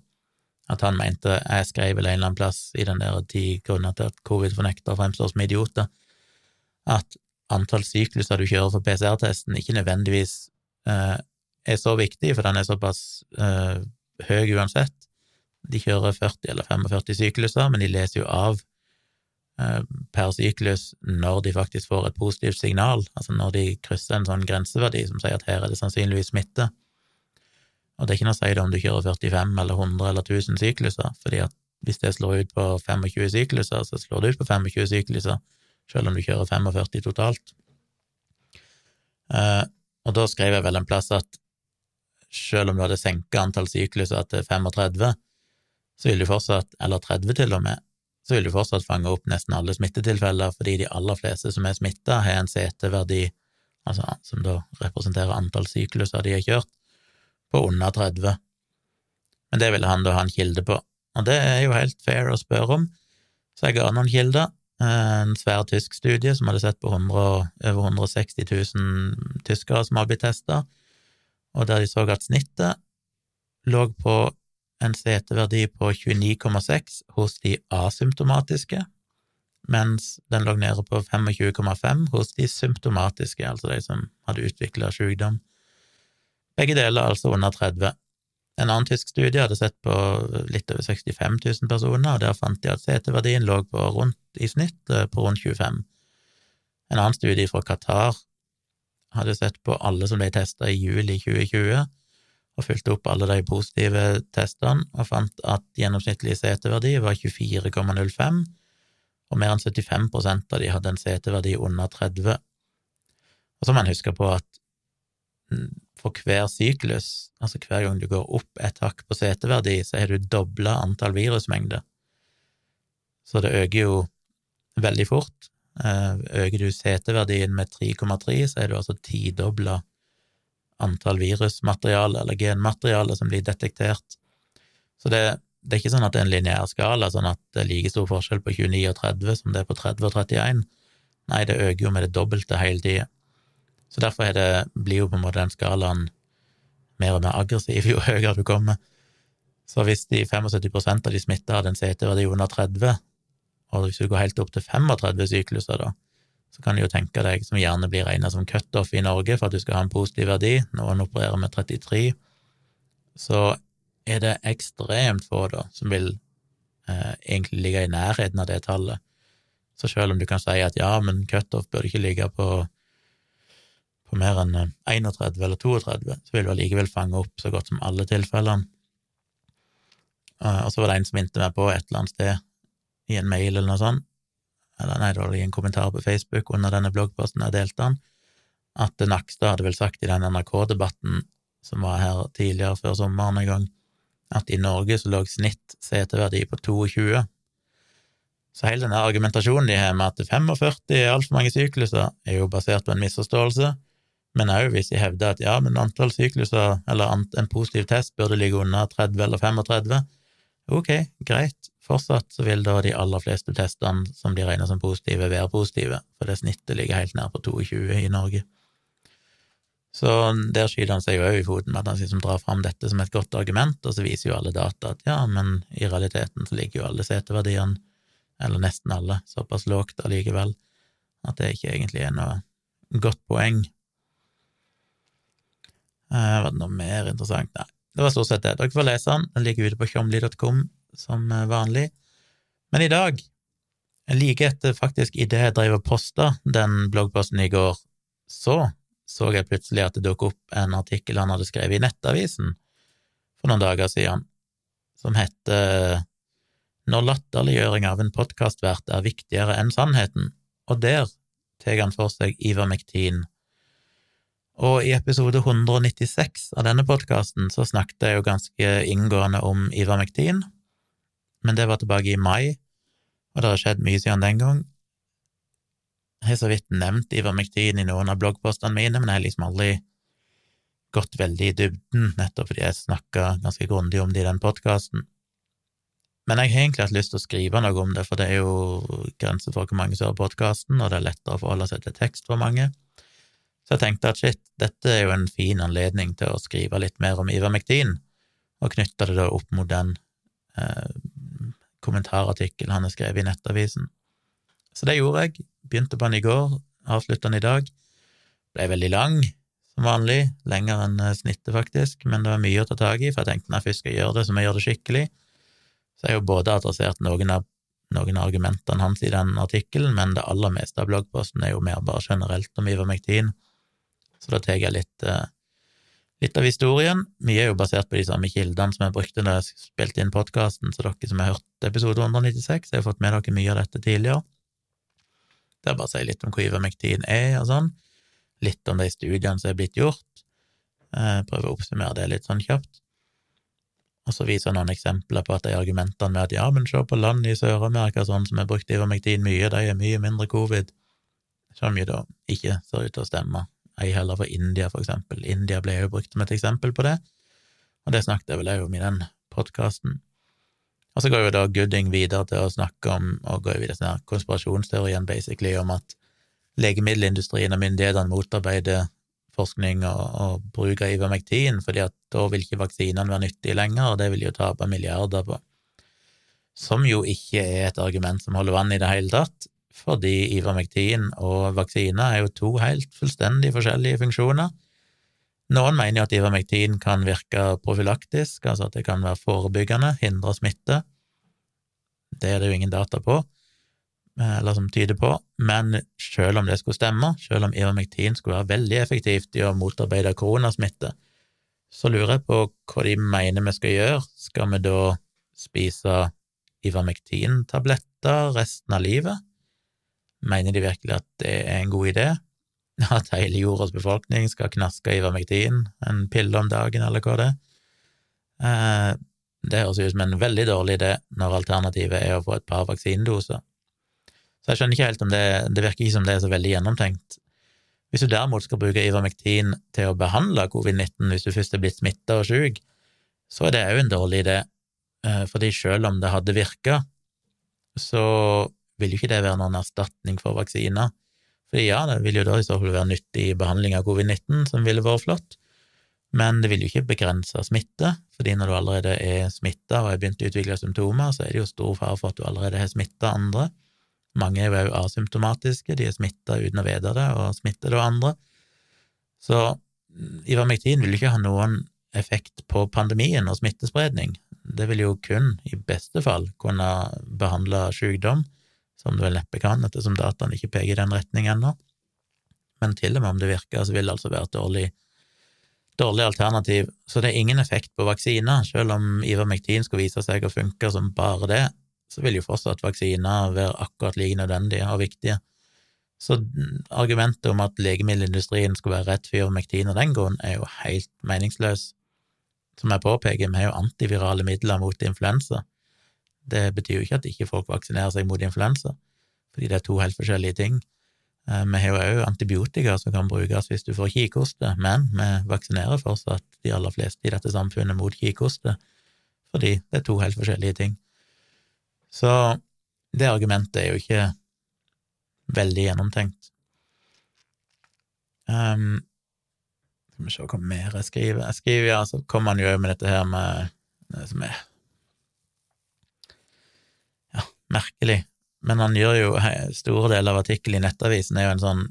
at han mente Jeg skrev vel en eller annen plass i den der ti grunner til at covid-fornektere fremstår som idioter, at antall sykluser du kjører for PCR-testen, ikke nødvendigvis eh, er så viktig, for den er såpass eh, høy uansett. De kjører 40 eller 45 sykluser, men de leser jo av eh, per syklus når de faktisk får et positivt signal, altså når de krysser en sånn grenseverdi som sier at her er det sannsynligvis smitte. Og det er ikke noe å si det om du kjører 45 eller 100 eller 1000 sykluser, fordi at hvis det slår ut på 25 sykluser, så slår det ut på 25 sykluser, selv om du kjører 45 totalt. Eh, og da skrev jeg vel en plass at selv om du hadde senka antall sykluser til 35, så vil du fortsatt, eller 30 til og med, så vil du fortsatt fange opp nesten alle smittetilfeller, fordi de aller fleste som er smitta, har en CT-verdi, altså som da representerer antall sykluser de har kjørt, på under 30. Men det ville han da ha en kilde på, og det er jo helt fair å spørre om, så jeg ga noen kilder, en svær tysk studie som hadde sett på 100, over 160 000 tyskere som hadde blitt testa, og der de så at snittet lå på en CT-verdi på 29,6 hos de asymptomatiske. mens den lå nede på 25,5 hos de symptomatiske, altså de som hadde utvikla sykdom. Begge deler altså under 30. En annen tysk studie hadde sett på litt over 65 000 personer, og der fant de at CT-verdien lå på rundt, i snitt eh, på rundt 25. En annen studie fra Qatar hadde sett på alle som ble testa i juli 2020, og fulgte opp alle de positive testene, og fant at gjennomsnittlig CT-verdi var 24,05, og mer enn 75% av de hadde en CT-verdi under 30. Og så må man huske på at for hver syklus, altså hver gang du går opp et hakk på CT-verdi, så har du dobla antall virusmengder. Så det øker jo veldig fort. Eh, øker du CT-verdien med 3,3, så er du altså tidobla antall virusmateriale eller genmateriale som blir detektert. Så det, det, er ikke sånn at det er en lineær skala, sånn at det er like stor forskjell på 29 og 30 som det er på 30 og 31. Nei, det øker jo med det dobbelte hele tida. Så derfor det, blir jo på en måte den skalaen mer og mer aggressiv jo høyere du kommer. Så hvis de 75% av de smitta hadde en CT-verdi under 30, og hvis du går helt opp til 35 sykluser, da, så kan du jo tenke deg, som gjerne blir regna som cutoff i Norge for at du skal ha en positiv verdi, noen opererer med 33, så er det ekstremt få da som vil eh, egentlig ligge i nærheten av det tallet. Så selv om du kan si at ja, men cutoff burde ikke ligge på, på mer enn 31 eh, eller 32, så vil du allikevel fange opp så godt som alle tilfellene. Eh, og så var det en som minte meg på et eller annet sted i en mail eller noe sånt, eller nei, det var i en kommentar på Facebook under denne bloggposten jeg delte den, at Nakstad hadde vel sagt i den NRK-debatten som var her tidligere før sommeren en gang, at i Norge så lå snitt CT-verdi på 22. Så hele denne argumentasjonen de har med at 45 er altfor mange sykluser, er jo basert på en misforståelse, men òg hvis de hevder at ja, men antall sykluser, eller en positiv test, burde ligge under 30 eller 35, ok, greit, Fortsatt så vil da de aller fleste testene som blir regner som positive, være positive, for det snittet ligger helt nær på 22 i Norge. Så der skyter han seg jo òg i foten med at han liksom drar fram dette som et godt argument, og så viser jo alle data at ja, men i realiteten så ligger jo alle seteverdiene, eller nesten alle, såpass lågt allikevel at det ikke egentlig er noe godt poeng. Eh, var det noe mer interessant? Nei, det var stort sett det. Dere får lese den, den ligger ute på tjomli.com som vanlig. Men i dag, like etter faktisk idet jeg drev og posta den bloggposten i går, så så jeg plutselig at det dukket opp en artikkel han hadde skrevet i Nettavisen for noen dager siden, som heter Når latterliggjøring av en podkastvert er viktigere enn sannheten, og der tar han for seg Ivermektin. Og i episode 196 av denne podkasten så snakket jeg jo ganske inngående om Ivermektin, men det var tilbake i mai, og det har skjedd mye siden den gang. Jeg har så vidt nevnt Ivermektin i noen av bloggpostene mine, men jeg har liksom aldri gått veldig i dybden, nettopp fordi jeg snakka ganske grundig om det i den podkasten. Men jeg har egentlig hatt lyst til å skrive noe om det, for det er jo grenser for hvor mange som hører podkasten, og det er lettere å forholde seg til tekst for mange. Så jeg tenkte at shit, dette er jo en fin anledning til å skrive litt mer om Ivermektin, og knytte det da opp mot den eh, kommentarartikkel han har skrevet i Nettavisen. Så det gjorde jeg. Begynte på den i går, avslutta den i dag. Ble veldig lang, som vanlig, lenger enn eh, snittet, faktisk, men det var mye å ta tak i, for jeg tenkte når jeg først skal gjøre det, så må jeg gjøre det skikkelig. Så jeg har jo både adressert noen av, noen argumentene hans i den artikkelen, men det aller meste av bloggposten er jo mer bare generelt om Ivermektin, så da tar jeg litt eh, Litt av historien, mye er jo basert på de samme kildene som jeg brukte da jeg spilte inn podkasten, så dere som har hørt episode 196, har fått med dere mye av dette tidligere. Det er bare å si litt om hva ivermektin er og sånn, litt om de studiene som er blitt gjort, eh, prøve å oppsummere det litt sånn kjapt. Og så viser jeg noen eksempler på at de argumentene med at ja, men se på land i Sør-Amerika sånn som har brukt ivermektin mye, de er mye mindre covid, som jo da ikke ser ut til å stemme ei heller for India, for eksempel. India ble jo brukt som et eksempel på det, og det snakket jeg vel òg om i den podkasten. Og så går jo da Gooding videre til å snakke om, og går videre til konspirasjonsteorien, basically, om at legemiddelindustrien og myndighetene motarbeider forskning og, og bruk av Ivermektin, fordi at da vil ikke vaksinene være nyttige lenger, og det vil jo tape milliarder på. Som jo ikke er et argument som holder vann i det hele tatt, fordi ivermektin og vaksiner er jo to helt fullstendig forskjellige funksjoner. Noen mener jo at ivermektin kan virke profylaktisk, altså at det kan være forebyggende, hindre smitte. Det er det jo ingen data på, eller som tyder på, men selv om det skulle stemme, selv om ivermektin skulle være veldig effektivt i å motarbeide koronasmitte, så lurer jeg på hva de mener vi skal gjøre. Skal vi da spise Ivermektin-tabletter resten av livet? Mener de virkelig at det er en god idé? *laughs* At hele jordas befolkning skal knaske Ivermektin, en pille om dagen, eller hva det er? Eh, det høres ut som en veldig dårlig idé når alternativet er å få et par vaksinedoser. Så jeg skjønner ikke helt om det Det virker ikke som det er så veldig gjennomtenkt. Hvis du derimot skal bruke Ivermektin til å behandle covid-19 hvis du først er blitt smitta og syk, så er det òg en dårlig idé, Eh, fordi selv om det hadde virka, så vil jo ikke det være noen erstatning for vaksiner. Fordi ja, det vil jo da i så fall være nyttig behandling av covid-19, som ville vært flott, men det vil jo ikke begrense smitte, fordi når du allerede er smitta og har begynt å utvikle symptomer, så er det jo stor fare for at du allerede har smitta andre. Mange er jo også asymptomatiske, de er smitta uten å vite det, og smitter da andre. Så Ivermektin vil jo ikke ha noen effekt på pandemien og smittespredning. Det vil jo kun, i beste fall, kunne behandle sykdom, som det vel neppe kan, ettersom dataene ikke peker i den retning ennå. Men til og med om det virker, så vil det altså være et dårlig, dårlig alternativ. Så det er ingen effekt på vaksiner. Selv om Ivermektin skulle vise seg å funke som bare det, så vil jo fortsatt vaksiner være akkurat like nødvendige og viktige. Så argumentet om at legemiddelindustrien skulle være rett for Ivermektin av den grunn, er jo helt meningsløs. Som jeg påpeker, vi har jo antivirale midler mot influensa. Det betyr jo ikke at ikke folk vaksinerer seg mot influensa, fordi det er to helt forskjellige ting. Eh, vi har jo òg antibiotika som kan brukes hvis du får kikhoste, men vi vaksinerer fortsatt de aller fleste i dette samfunnet mot kikhoste, fordi det er to helt forskjellige ting. Så det argumentet er jo ikke veldig gjennomtenkt. Um, skal vi se hva mer jeg skriver. Jeg skriver, ja, så kommer han jo med dette her med det som er ja, merkelig. Men han gjør jo store deler av artikkelen i Nettavisen er jo en sånn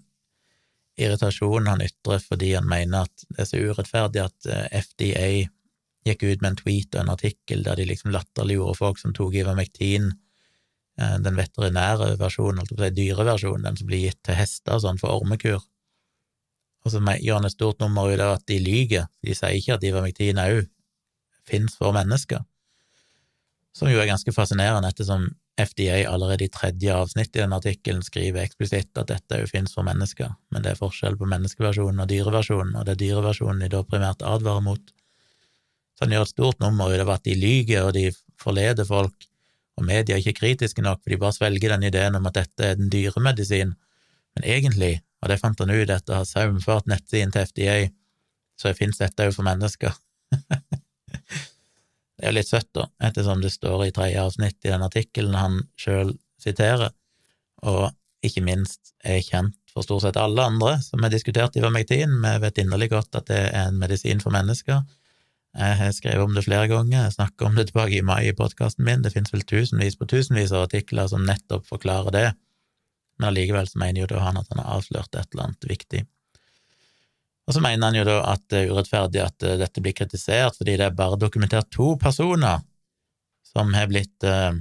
irritasjon han ytrer fordi han mener at det er så urettferdig at eh, FDA gikk ut med en tweet og en artikkel der de liksom latterliggjorde folk som tok Ivermektin, eh, den veterinære versjonen, altså dyreversjonen, den som blir gitt til hester sånn for ormekur. Og så gjør han et stort nummer ut av at de lyver, de sier ikke at ivermektin òg finnes for mennesker, som jo er ganske fascinerende, ettersom FDA allerede i tredje avsnitt i den artikkelen skriver eksplisitt at dette jo finnes for mennesker, men det er forskjell på menneskeversjonen og dyreversjonen, og det er dyreversjonen de da primært advarer mot. Så han gjør et stort nummer ut av at de lyver, og de forleder folk, og media er ikke kritiske nok, for de bare svelger den ideen om at dette er den dyremedisin, men egentlig og det fant han ut etter å ha saumfart nettsiden til FDA, så finnes dette jo for mennesker. *laughs* det er jo litt søtt, da, ettersom det står i tredje avsnitt i den artikkelen han sjøl siterer, og ikke minst er kjent for stort sett alle andre som har diskutert ivermektin. Vi vet inderlig godt at det er en medisin for mennesker. Jeg har skrevet om det flere ganger, jeg snakker om det tilbake i mai i podkasten min, det finnes vel tusenvis på tusenvis av artikler som nettopp forklarer det men allikevel mener jo da han at han har avslørt et eller annet viktig. Og så mener han jo da at det er urettferdig at eh, dette blir kritisert, fordi det er bare dokumentert to personer som har blitt eh,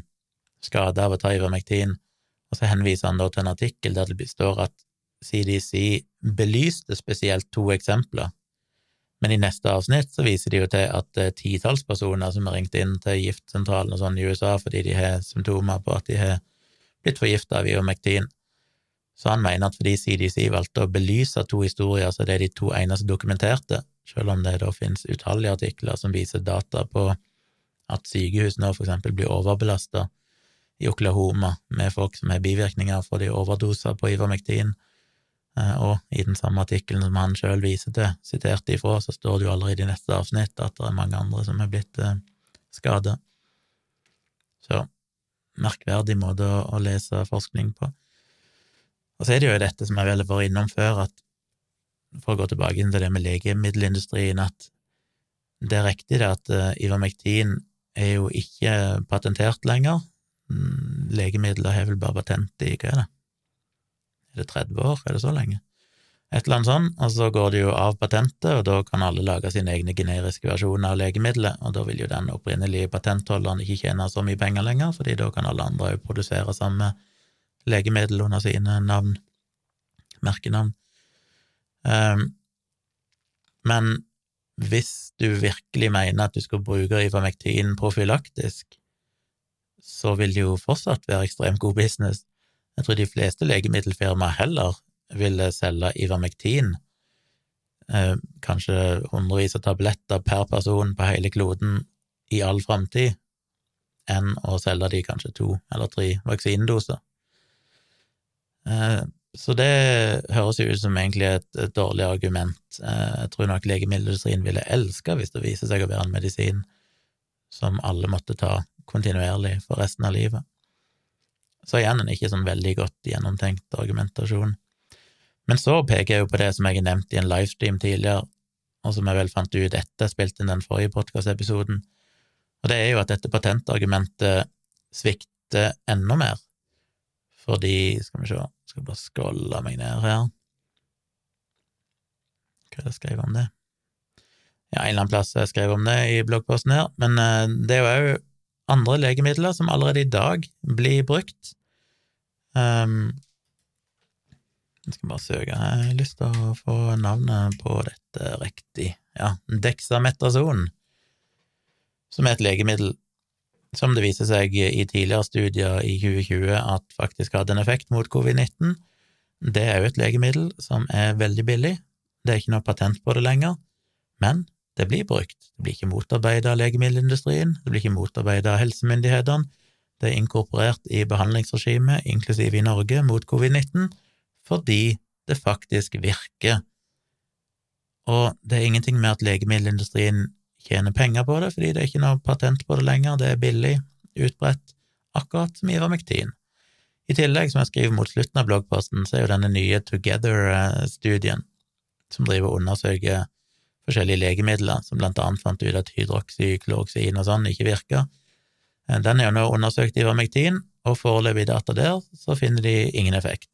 skada av å ta ivermektin, og så henviser han da til en artikkel der det står at CDC belyste spesielt to eksempler, men i neste avsnitt så viser de jo til at det er titalls personer som har ringt inn til giftsentralen og sånn i USA fordi de har symptomer på at de har blitt forgifta av ivermektin. Så han mener at fordi CDC valgte å belyse to historier, så det er de to eneste dokumenterte, selv om det da finnes utallige artikler som viser data på at sykehus nå for eksempel blir overbelasta i Oklahoma med folk som har bivirkninger fordi overdoser på ivermektin, eh, og i den samme artikkelen som han sjøl viser til, sitert ifra, så står det jo allerede i neste avsnitt at det er mange andre som er blitt eh, skada. Så merkverdig måte å lese forskning på. Og så er det jo dette som jeg vel var innom før, at for å gå tilbake til det med legemiddelindustrien, at det er riktig det at uh, Ivermektin er jo ikke patentert lenger. Mm, legemidler har vel bare patent i hva er det, Er det 30 år? Er det så lenge? Et eller annet sånt, og så går det jo av patentet, og da kan alle lage sine egne generiske versjoner av legemiddelet, og da vil jo den opprinnelige patentholderen ikke tjene så mye penger lenger, fordi da kan alle andre òg produsere samme legemiddel under sine navn, merkenavn. Um, men hvis du virkelig mener at du skal bruke ivermektin profylaktisk, så vil det jo fortsatt være ekstremt god business. Jeg tror de fleste legemiddelfirmaer heller ville selge ivermektin, eh, kanskje hundrevis av tabletter per person på hele kloden i all framtid, enn å selge de kanskje to eller tre vaksinedoser. Eh, så det høres jo ut som egentlig et, dårlig argument. Eh, jeg tror nok legemiddelindustrien ville elska hvis det viser seg å være en medisin som alle måtte ta kontinuerlig for resten av livet. Så igjen en ikke sånn veldig godt gjennomtenkt argumentasjon. Men så peker jeg jo på det som jeg har nevnt i en livestream tidligere, og som jeg vel fant ut etter jeg spilte inn den forrige podkastepisoden, og det er jo at dette patentargumentet svikter enda mer, fordi Skal vi se, skal jeg bare skrolle meg ned her Hva er det jeg skrev om det? Ja, en eller annen plass jeg skrev om det i bloggposten her, men eh, det er jo òg andre legemidler som allerede i dag blir brukt. Um, jeg skal bare søke, jeg har lyst til å få navnet på dette riktig. Ja, Dexametazon, som er et legemiddel som det viser seg i tidligere studier i 2020 at faktisk hadde en effekt mot covid-19. Det er jo et legemiddel som er veldig billig, det er ikke noe patent på det lenger, men det blir brukt. Det blir ikke motarbeidet av legemiddelindustrien, det blir ikke motarbeidet av helsemyndighetene, det er inkorporert i behandlingsregimet, inklusiv i Norge, mot covid-19, fordi det faktisk virker. Og det er ingenting med at legemiddelindustrien tjener penger på det, fordi det er ikke noe patent på det lenger, det er billig, utbredt, akkurat som Ivermectin. I tillegg, som jeg skriver mot slutten av bloggposten, så er jo denne nye Together-studien, som driver og undersøker forskjellige legemidler, som blant annet fant ut at hydroksykloroksin og sånn ikke virker. Den er jo nå undersøkt i Ivermectin, og foreløpig data der så finner de ingen effekt.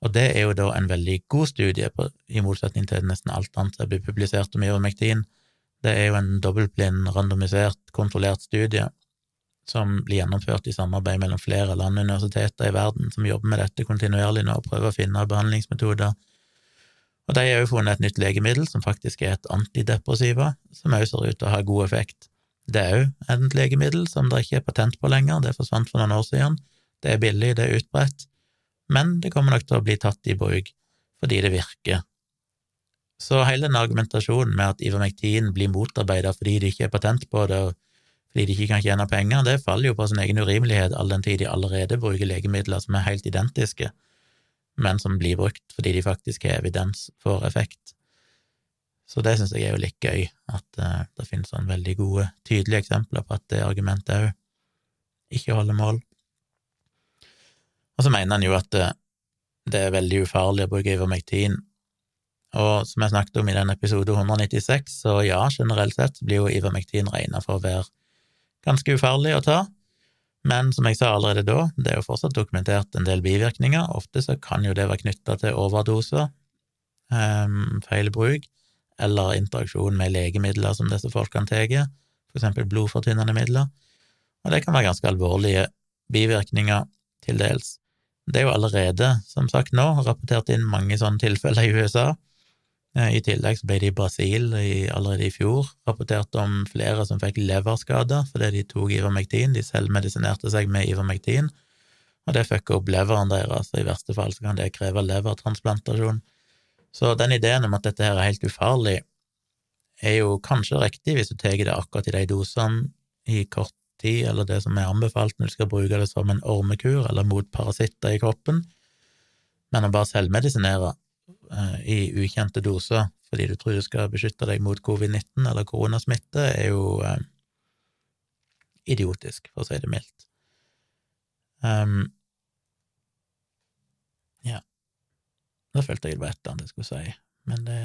Og det er jo da en veldig god studie, på, i motsetning til nesten alt annet som blir publisert om ivermektin. Det er jo en dobbeltblind, randomisert, kontrollert studie som blir gjennomført i samarbeid mellom flere land og universiteter i verden som jobber med dette kontinuerlig nå og prøver å finne behandlingsmetoder. Og de har jo funnet et nytt legemiddel som faktisk er et antidepressiva, som også ser ut til å ha god effekt. Det er òg et legemiddel som det ikke er patent på lenger, det forsvant for noen år siden. Det er billig, det er utbredt, men det kommer nok til å bli tatt i bruk fordi det virker. Så hele den argumentasjonen med at ivermektin blir motarbeidet fordi det ikke er patent på det, og fordi de ikke kan tjene penger, det faller jo på sin egen urimelighet all den tid de allerede bruker legemidler som er helt identiske, men som blir brukt fordi de faktisk har evidens for effekt. Så det syns jeg er jo litt gøy, at uh, det finnes sånn veldig gode, tydelige eksempler på at det argumentet òg ikke holder mål. Og så mener han jo at det, det er veldig ufarlig å bruke Ivermectin. Og som jeg snakket om i den episode 196, så ja, generelt sett blir jo Ivermektin regna for å være ganske ufarlig å ta. Men som jeg sa allerede da, det er jo fortsatt dokumentert en del bivirkninger. Ofte så kan jo det være knytta til overdoser, um, feil bruk, eller interaksjon med legemidler som disse folkene tar, for eksempel blodfortynnende midler. Og det kan være ganske alvorlige bivirkninger, til dels. Det er jo allerede, som sagt nå, rapportert inn mange sånne tilfeller i USA. Eh, I tillegg så ble det i Brasil i, allerede i fjor rapportert om flere som fikk leverskader fordi de tok Ivermectin, de selvmedisinerte seg med Ivermectin, og det fucka opp leveren deres, og i verste fall så kan det kreve levertransplantasjon. Så den ideen om at dette her er helt ufarlig, er jo kanskje riktig hvis du tar det akkurat i de dosene i kort tid, eller det som er anbefalt når du skal bruke det som en ormekur eller mot parasitter i kroppen, men å bare selvmedisinere i ukjente doser fordi du tror du skal beskytte deg mot covid-19 eller koronasmitte, er jo eh, idiotisk, for å si det mildt. Um, ja, da følte jeg det var et eller annet jeg skulle si, men det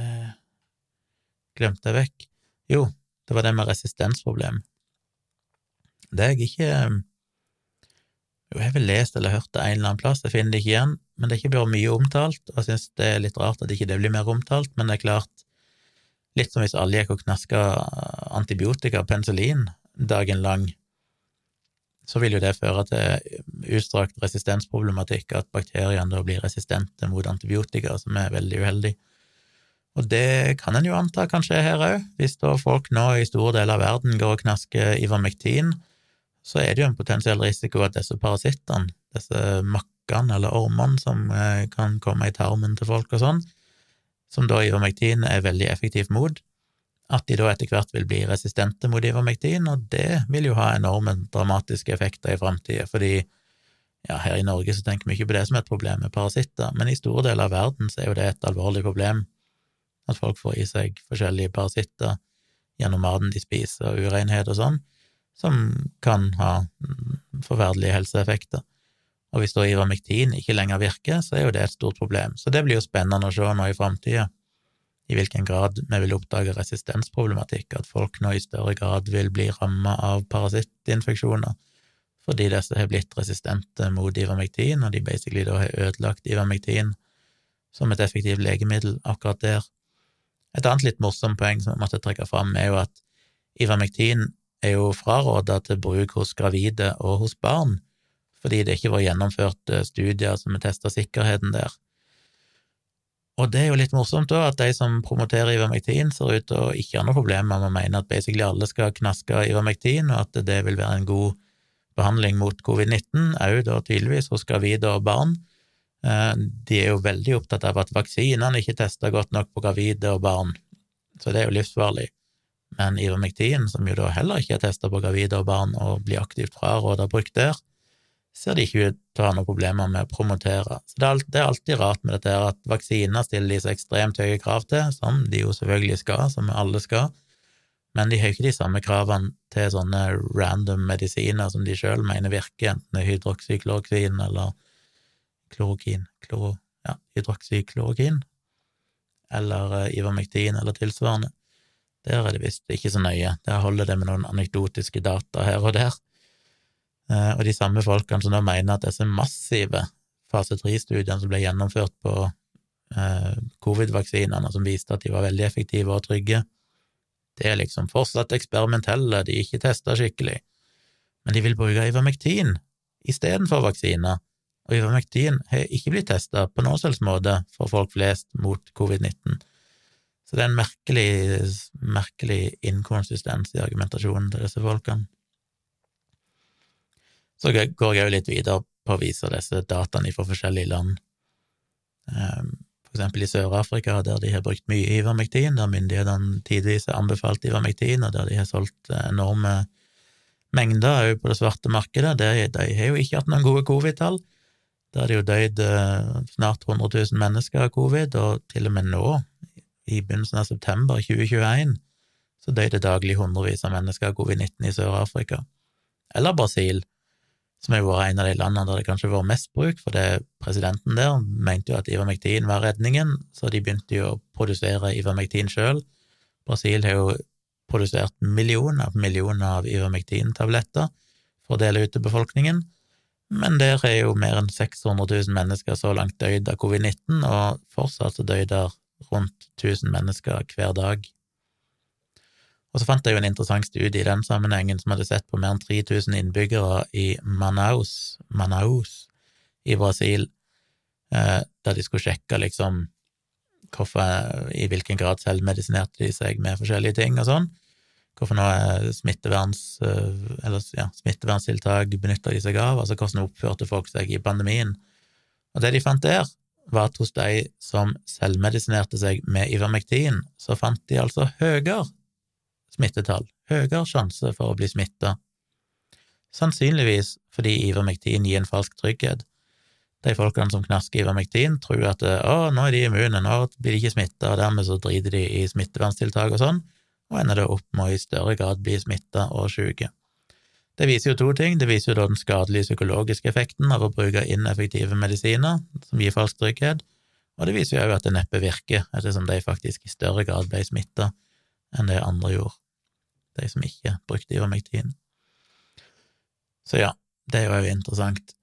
glemte jeg vekk. Jo, det var det med resistensproblem. Det er jeg ikke Jo, jeg har vel lest eller hørt det en eller annen plass, jeg finner det ikke igjen, men det er ikke vært mye omtalt, og jeg synes det er litt rart at ikke det blir mer omtalt, men det er klart, litt som hvis alle gikk og knaska antibiotika, og penicillin, dagen lang, så vil jo det føre til utstrakt resistensproblematikk, at bakteriene da blir resistente mot antibiotika, som er veldig uheldig. Og det kan en jo anta kanskje her òg, hvis da folk nå i store deler av verden går og knasker Ivermektin, så er det jo en potensiell risiko at disse parasittene, disse makkene eller ormene som eh, kan komme i tarmen til folk og sånn, som da Ivermektin er veldig effektivt mot, at de da etter hvert vil bli resistente mot Ivermektin, og det vil jo ha enorme dramatiske effekter i framtida, fordi ja, her i Norge så tenker vi ikke på det som et problem med parasitter, men i store deler av verden så er jo det et alvorlig problem, at folk får i seg forskjellige parasitter gjennom maten de spiser, og urenhet og sånn, som kan ha forferdelige helseeffekter. Og hvis da Ivermektin ikke lenger virker, så er jo det et stort problem. Så det blir jo spennende å se nå i framtida, i hvilken grad vi vil oppdage resistensproblematikk, at folk nå i større grad vil bli ramma av parasittinfeksjoner fordi disse har blitt resistente mot Ivermektin, og de basically da har ødelagt Ivermektin som et effektivt legemiddel akkurat der. Et annet litt morsomt poeng som jeg måtte trekke fram, er jo at Ivermektin er jo fraråda til bruk hos gravide og hos barn, fordi det ikke var gjennomført eh, studier som har testa sikkerheten der. Og det er jo litt morsomt da, at de som promoterer Ivermektin, ser ut til å ikke ha noe problem med å mene at basically alle skal knaske Ivermektin, og at det vil være en god behandling mot covid-19, òg da tydeligvis hos gravide og barn. Eh, de er jo veldig opptatt av at vaksinene ikke tester godt nok på gravide og barn, så det er jo livsfarlig men Ivermektin, som jo da heller ikke er testa på gravide og barn og blir aktivt fraråda brukt der, ser de ikke ut til å ha noen problemer med å promotere. Så det er, alltid rart med dette her at vaksiner stiller de så ekstremt høye krav til, som de jo selvfølgelig skal, som alle skal, men de har ikke de samme kravene til sånne random medisiner som de sjøl mener virker, enten det er hydroksyklorokin eller klorokin, kloro, ja, hydroksyklorokin, eller uh, Ivermektin eller tilsvarende. Der er det visst ikke så nøye, der holder det med noen anekdotiske data her og der. Eh, og de samme folkene som da mener at disse massive fase tre-studiene som ble gjennomført på eh, covid-vaksinene, som viste at de var veldig effektive og trygge, det er liksom fortsatt eksperimentelle, de er ikke testa skikkelig, men de vil bruke Ivermektin istedenfor vaksiner, og Ivermektin har ikke blitt testa på noen slags måte for folk flest mot covid-19. Så det er en merkelig, merkelig inkonsistens i argumentasjonen til disse folkene. Så går jeg jo litt videre på å vise disse dataene fra forskjellige land. Ehm, for eksempel i Sør-Afrika, der de har brukt mye Ivermektin, der myndighetene tidvis har anbefalt Ivermektin, og der de har solgt enorme mengder òg på det svarte markedet. De, de har jo ikke hatt noen gode covid-tall. Der har det jo dødd eh, snart 100 000 mennesker av covid, og til og med nå, i begynnelsen av september 2021 så døde daglig hundrevis av mennesker av covid-19 i Sør-Afrika. Eller Brasil, som har vært en av de landene der det kanskje har vært mest bruk, for det presidenten der mente jo at Ivermektin var redningen, så de begynte jo å produsere Ivermektin sjøl. Brasil har jo produsert millioner på millioner av Ivermektin-tabletter for å dele ut til befolkningen, men der er jo mer enn 600 000 mennesker så langt døyd av covid-19, og fortsatt så der rundt 1000 mennesker hver dag. Og så fant jeg jo en interessant studie i den sammenhengen som hadde sett på mer enn 3000 innbyggere i Manaus, Manaus i Brasil, eh, der de skulle sjekke liksom hvorfor, i hvilken grad selvmedisinerte de seg med forskjellige ting og sånn. Hvorfor noe smitteverns, eh, eller, ja, smitteverntiltak benytta de seg av, altså hvordan oppførte folk seg i pandemien. Og det de fant der, var at hos de som selvmedisinerte seg med Ivermektin, så fant de altså høyere smittetall, høyere sjanse for å bli smitta. Sannsynligvis fordi Ivermektin gir en falsk trygghet. De folkene som knasker Ivermektin, tror at å, nå er de immune, nå blir de ikke smitta, og dermed så driter de i smitteverntiltak og sånn, og ender det opp med å i større grad bli smitta og sjuke. Det viser jo to ting. Det viser jo da den skadelige psykologiske effekten av å bruke ineffektive medisiner som gir falsk trygghet, og det viser jo òg at det neppe virker, ettersom de faktisk i større grad ble smitta enn det andre gjorde, de som ikke brukte Ivermektin. Så ja, det er jo òg interessant.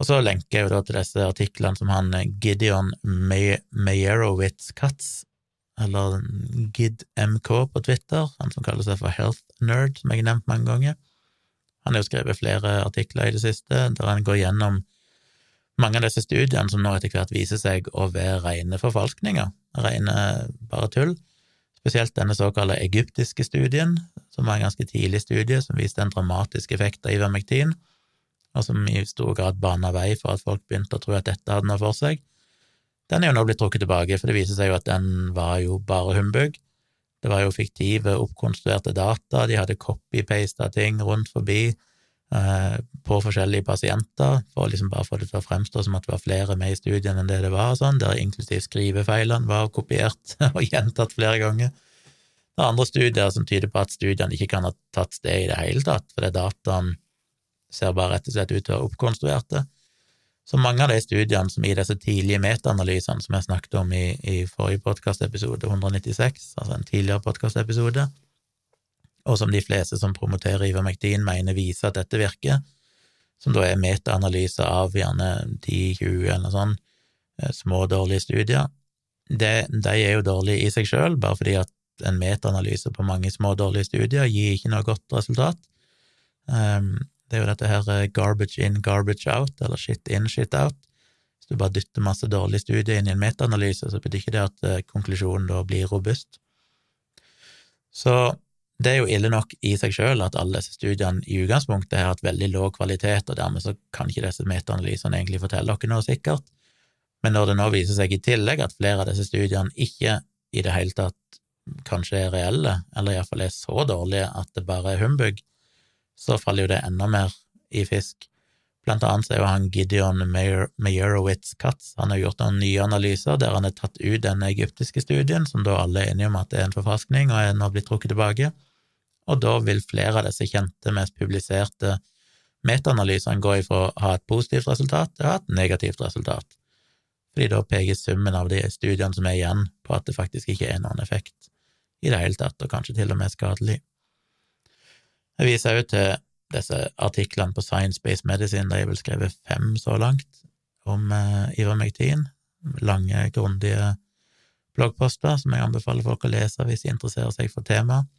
Og så lenker jeg jo da til disse artiklene som han Gideon Meyerowitz Katz, eller GidMK på Twitter, han som kaller seg for Health Nerd, som jeg har nevnt mange ganger. Han har jo skrevet flere artikler i det siste der han går gjennom mange av disse studiene som nå etter hvert viser seg å være rene forfalskninger, rene bare tull. Spesielt denne såkalte egyptiske studien, som var en ganske tidlig studie som viste en dramatisk effekt av ivermektin, og som i stor grad bana vei for at folk begynte å tro at dette hadde noe for seg. Den er jo nå blitt trukket tilbake, for det viser seg jo at den var jo bare humbug. Det var jo fiktive, oppkonstruerte data, de hadde copy-pasta ting rundt forbi eh, på forskjellige pasienter, for liksom bare for det til å fremstå som at det var flere med i studien enn det det var, sånn, der inklusiv skrivefeilene var kopiert *laughs* og gjentatt flere ganger. Det er andre studier som tyder på at studiene ikke kan ha tatt sted i det hele tatt, fordi dataen ser bare rett og slett ut til å være oppkonstruerte. Så mange av de studiene som i disse tidlige metaanalysene som jeg snakket om i, i forrige podkastepisode, 196, altså en tidligere podkastepisode, og som de fleste som promoterer Ivermectin, mener viser at dette virker, som da er metaanalyse av gjerne 10-20 eller noe sånt, eh, små, dårlige studier, det, de er jo dårlige i seg sjøl, bare fordi at en metaanalyse på mange små, dårlige studier gir ikke noe godt resultat. Um, det er jo dette her eh, garbage in, garbage out, eller shit in, shit out. Hvis du bare dytter masse dårlige studier inn i en metaanalyse, så betyr ikke det at eh, konklusjonen da blir robust. Så det er jo ille nok i seg sjøl at alle disse studiene i utgangspunktet har hatt veldig lav kvalitet, og dermed så kan ikke disse metaanalysene egentlig fortelle dere noe sikkert. Men når det nå viser seg i tillegg at flere av disse studiene ikke i det hele tatt kanskje er reelle, eller iallfall er så dårlige at det bare er humbug, så faller jo det enda mer i fisk. Blant annet så er jo han Gideon Meyerowitz Katz, han har gjort noen nye analyser der han har tatt ut den egyptiske studien, som da alle er enige om at det er en forfalskning og er nå blitt trukket tilbake, og da vil flere av disse kjente, mest publiserte metaanalysene gå ifra å ha et positivt resultat til å ha et negativt resultat, fordi da peker summen av de studiene som er igjen, på at det faktisk ikke er noen effekt i det hele tatt, og kanskje til og med skadelig. Jeg viser også til disse artiklene på Science Based Medicine, de har vel skrevet fem så langt, om eh, Ivermectin. Lange, grundige bloggposter som jeg anbefaler folk å lese hvis de interesserer seg for temaet.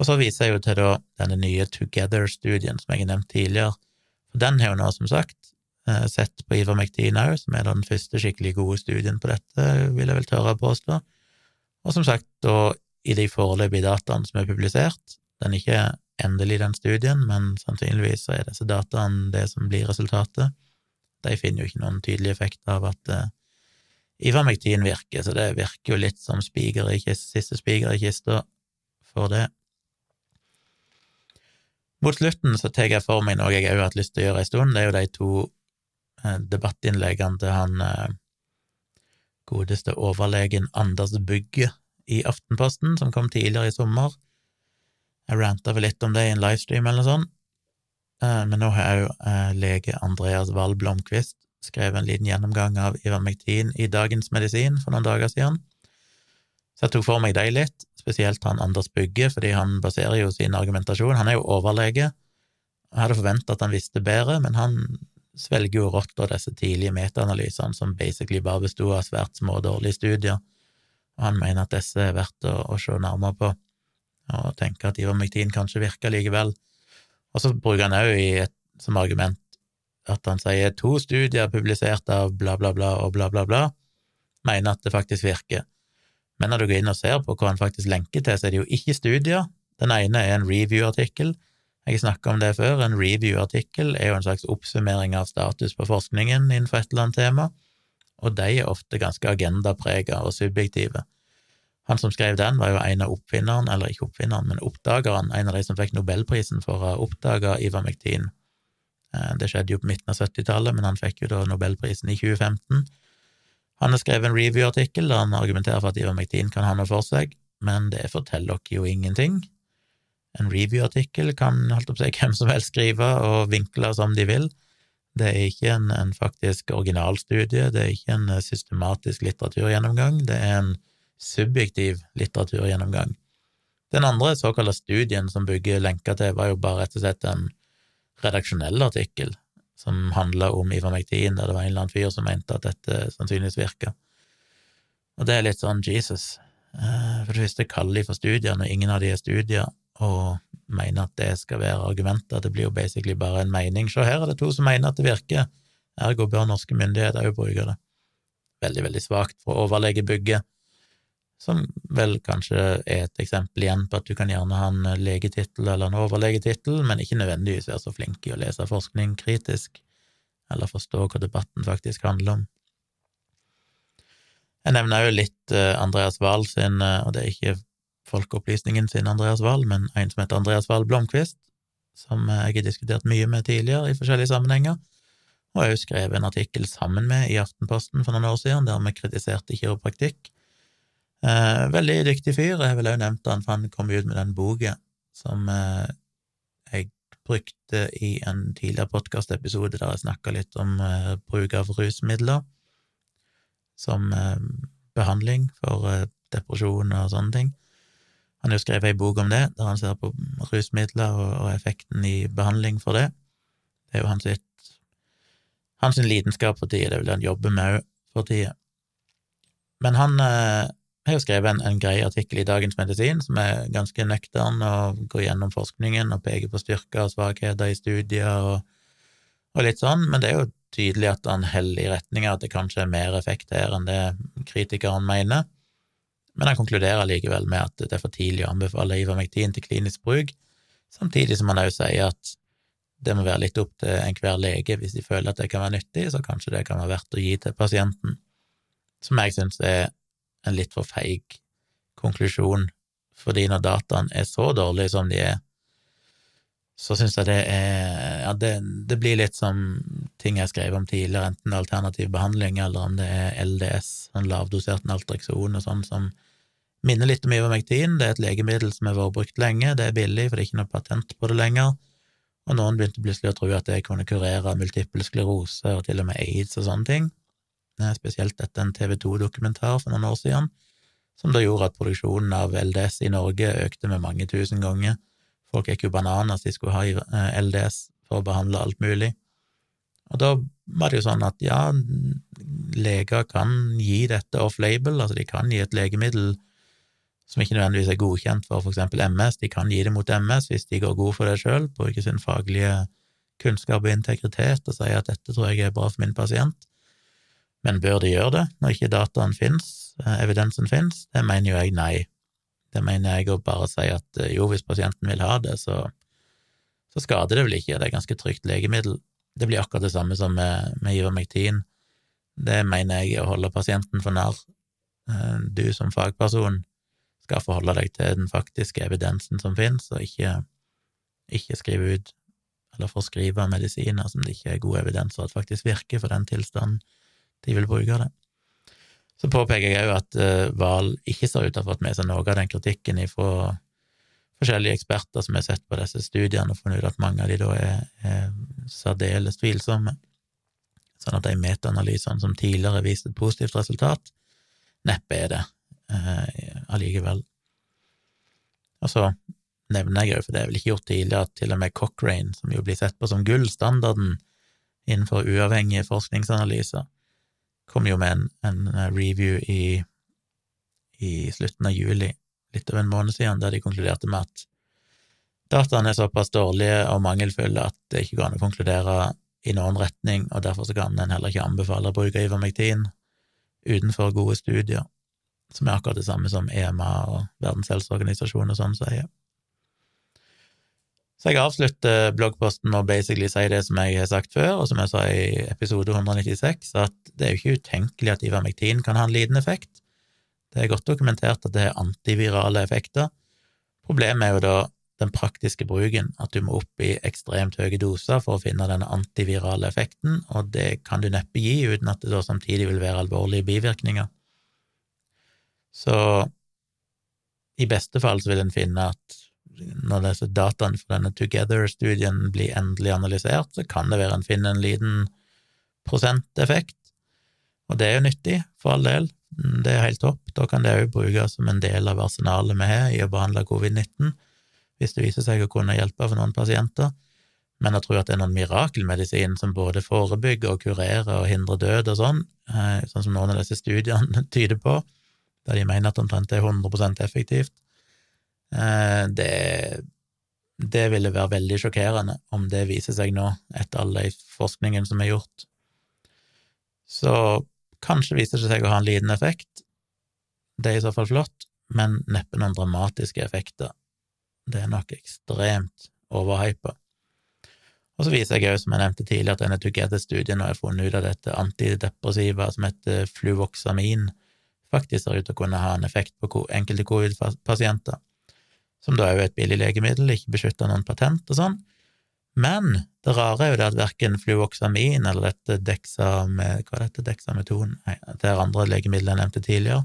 Og så viser jeg jo til da denne nye Together-studien som jeg har nevnt tidligere, for den har jo nå, som sagt, eh, sett på Ivermectin òg, som er den første skikkelig gode studien på dette, vil jeg vel tørre å påstå. Og som sagt, da i de foreløpige dataene som er publisert, den er ikke endelig, den studien, men sannsynligvis så er disse dataene det som blir resultatet. De finner jo ikke noen tydelig effekt av at uh, ivermektin virker, så det virker jo litt som spiger i kist, siste spiger i kista for det. Mot slutten så tar jeg for meg noe jeg òg har hatt lyst til å gjøre en stund, det er jo de to uh, debattinnleggene til han uh, godeste overlegen Anders Bugge i Aftenposten, som kom tidligere i sommer jeg ranta vel litt om det i en livestream eller noe sånt, eh, men nå har òg eh, lege Andreas Wahl Blomkvist skrevet en liten gjennomgang av Ivermectin i Dagens Medisin for noen dager siden. Så jeg tok for meg dem litt, spesielt han Anders Bygge, fordi han baserer jo sin argumentasjon Han er jo overlege. Jeg hadde forventa at han visste bedre, men han svelger jo rått av disse tidlige metaanalysene som basically bare besto av svært små, dårlige studier, og han mener at disse er verdt å, å se nærmere på og tenker at ivermektin kanskje virker likevel. Og så bruker han òg som argument at han sier to studier publisert av bla, bla, bla og bla, bla, bla, mener at det faktisk virker. Men når du går inn og ser på hva han faktisk lenker til, så er det jo ikke studier. Den ene er en review-artikkel. Jeg snakka om det før. En review-artikkel er jo en slags oppsummering av status på forskningen innenfor et eller annet tema, og de er ofte ganske agendaprega og subjektive. Han som skrev den, var jo en av oppfinneren, eller ikke oppfinneren, men oppdageren, en av de som fikk nobelprisen for å ha oppdaga Ivermectin. Eh, det skjedde jo på midten av 70-tallet, men han fikk jo da nobelprisen i 2015. Han har skrevet en review-artikkel der han argumenterer for at Ivermectin kan ha noe for seg, men det forteller dere jo ingenting. En review-artikkel kan holdt opp seg *laughs* hvem som helst skrive og vinkle som de vil. Det er ikke en, en faktisk originalstudie, det er ikke en systematisk litteraturgjennomgang, det er en subjektiv litteraturgjennomgang. Den andre såkalte studien som bygger lenka til, var jo bare rett og slett en redaksjonell artikkel, som handla om ivermektin, der det var en eller annen fyr som mente at dette sannsynligvis virka. Og det er litt sånn Jesus. Eh, for det første kaller de for studier når ingen av de er studier, og mener at det skal være argumenter. Det blir jo basically bare en mening. Se, her er det to som mener at det virker, ergo bør norske myndigheter òg bruke det. Veldig, veldig svakt for overlegebygget, som vel kanskje er et eksempel igjen på at du kan gjerne ha en legetittel eller en overlegetittel, men ikke nødvendigvis være så flink i å lese forskning kritisk, eller forstå hva debatten faktisk handler om. Jeg nevner jo litt eh, Andreas Wahl sin, eh, og det er ikke Folkeopplysningen sin Andreas Wahl, men en som heter Andreas Wahl Blomkvist, som jeg har diskutert mye med tidligere i forskjellige sammenhenger, og jeg har jo skrevet en artikkel sammen med i Aftenposten for noen år siden, der vi kritiserte kiropraktikk. Eh, veldig dyktig fyr, jeg vil også nevnt han, for han kom ut med den boka som eh, jeg brukte i en tidligere podkastepisode der jeg snakka litt om eh, bruk av rusmidler som eh, behandling for eh, depresjon og sånne ting. Han har jo skrevet ei bok om det, der han ser på rusmidler og, og effekten i behandling for det. Det er jo hans, sitt, hans lidenskap for tida, det vil han jobbe med òg for tida. Men han eh, har skrevet en, en grei artikkel i Dagens Medisin som er ganske nøktern og går gjennom forskningen og peker på styrker og svakheter i studier og, og, litt sånn, men det er jo tydelig at han heller i retning av at det kanskje er mer effekt her enn det kritikeren mener. Men han konkluderer likevel med at det er for tidlig å anbefale Ivermectin til klinisk bruk, samtidig som han også sier at det må være litt opp til enhver lege hvis de føler at det kan være nyttig, så kanskje det kan være verdt å gi til pasienten, som jeg synes er en litt for feig konklusjon, fordi når dataene er så dårlige som de er, så syns jeg det er Ja, det, det, blir litt som ting jeg skrev om tidligere, enten er alternativ behandling eller om det er LDS, en lavdosert naltrekson og sånn, som minner litt om Ivermectin. Det er et legemiddel som har vært brukt lenge, det er billig, for det er ikke noe patent på det lenger, og noen begynte plutselig å tro at det kunne kurere multippel sklerose og til og med aids og sånne ting. Spesielt etter en TV 2-dokumentar for noen år siden, som da gjorde at produksjonen av LDS i Norge økte med mange tusen ganger Folk gikk jo bananas, de skulle ha eh, LDS for å behandle alt mulig. Og da var det jo sånn at ja, leger kan gi dette off-label, altså de kan gi et legemiddel som ikke nødvendigvis er godkjent for for eksempel MS, de kan gi det mot MS hvis de går god for det sjøl, bruker sin faglige kunnskap og integritet og sier at dette tror jeg er bra for min pasient. Men bør de gjøre det når ikke dataen finnes, eh, evidensen finnes? Det mener jo jeg nei. Det mener jeg å bare si at eh, jo, hvis pasienten vil ha det, så, så skader det vel ikke, det er ganske trygt legemiddel. Det blir akkurat det samme som med, med Ivermectin. Det mener jeg å holde pasienten for narr. Eh, du som fagperson skal forholde deg til den faktiske evidensen som finnes, og ikke, ikke skrive ut eller forskrive medisiner som det ikke er god evidens for at faktisk virker for den tilstanden de vil bruke det. Så påpeker jeg òg at Hval uh, ikke ser ut til å ha fått med seg noe av den kritikken ifra forskjellige eksperter som har sett på disse studiene og funnet ut at mange av de da er, er særdeles tvilsomme. Sånn at de metaanalysene som tidligere viste et positivt resultat, neppe er det uh, allikevel. Og så nevner jeg jo, for det er vel ikke gjort tidligere, at til og med Cochrane, som jo blir sett på som gullstandarden innenfor uavhengige forskningsanalyser, kom jo med en, en eh, review i, i, slutten av juli, litt over en måned siden, der de konkluderte med at dataene er såpass dårlige og mangelfulle at det ikke går an å konkludere i noen retning, og derfor så kan en heller ikke anbefale å bruke Ivermectin utenfor gode studier, som er akkurat det samme som EMA og Verdens helseorganisasjon og sånn sier. Så jeg avslutter bloggposten med å basically si det som jeg har sagt før, og som jeg sa i episode 196, at det er jo ikke utenkelig at ivermektin kan ha en liten effekt. Det er godt dokumentert at det er antivirale effekter. Problemet er jo da den praktiske bruken, at du må opp i ekstremt høye doser for å finne denne antivirale effekten, og det kan du neppe gi uten at det da samtidig vil være alvorlige bivirkninger. Så i beste fall så vil en finne at når disse dataene for denne Together-studien blir endelig analysert, så kan det være en finner en liten prosenteffekt, og det er jo nyttig, for all del, det er helt topp, da kan det òg brukes som en del av arsenalet vi har i å behandle covid-19, hvis det viser seg å kunne hjelpe for noen pasienter, Men å tro at det er noen mirakelmedisin som både forebygger og kurerer og hindrer død og sånn, eh, sånn som noen av disse studiene *laughs* tyder på, der de mener at omtrent er 100% effektivt, det, det ville være veldig sjokkerende om det viser seg nå, etter all den forskningen som er gjort. Så kanskje viser det seg å ha en liten effekt, det er i så fall flott, men neppe noen dramatiske effekter. Det er nok ekstremt overhypa. Og så viser jeg òg, som jeg nevnte tidligere, at denne Together-studien har funnet ut at dette antidepressiva som heter fluvoxamin, faktisk ser ut til å kunne ha en effekt på enkelte covid-pasienter, som da er jo et billig legemiddel, ikke beskytta noen patent og sånn. Men det rare er jo det at verken fluoksamin eller dette dexame... Hva er dette, dexameton? Nei, det er andre legemidler jeg nevnte tidligere.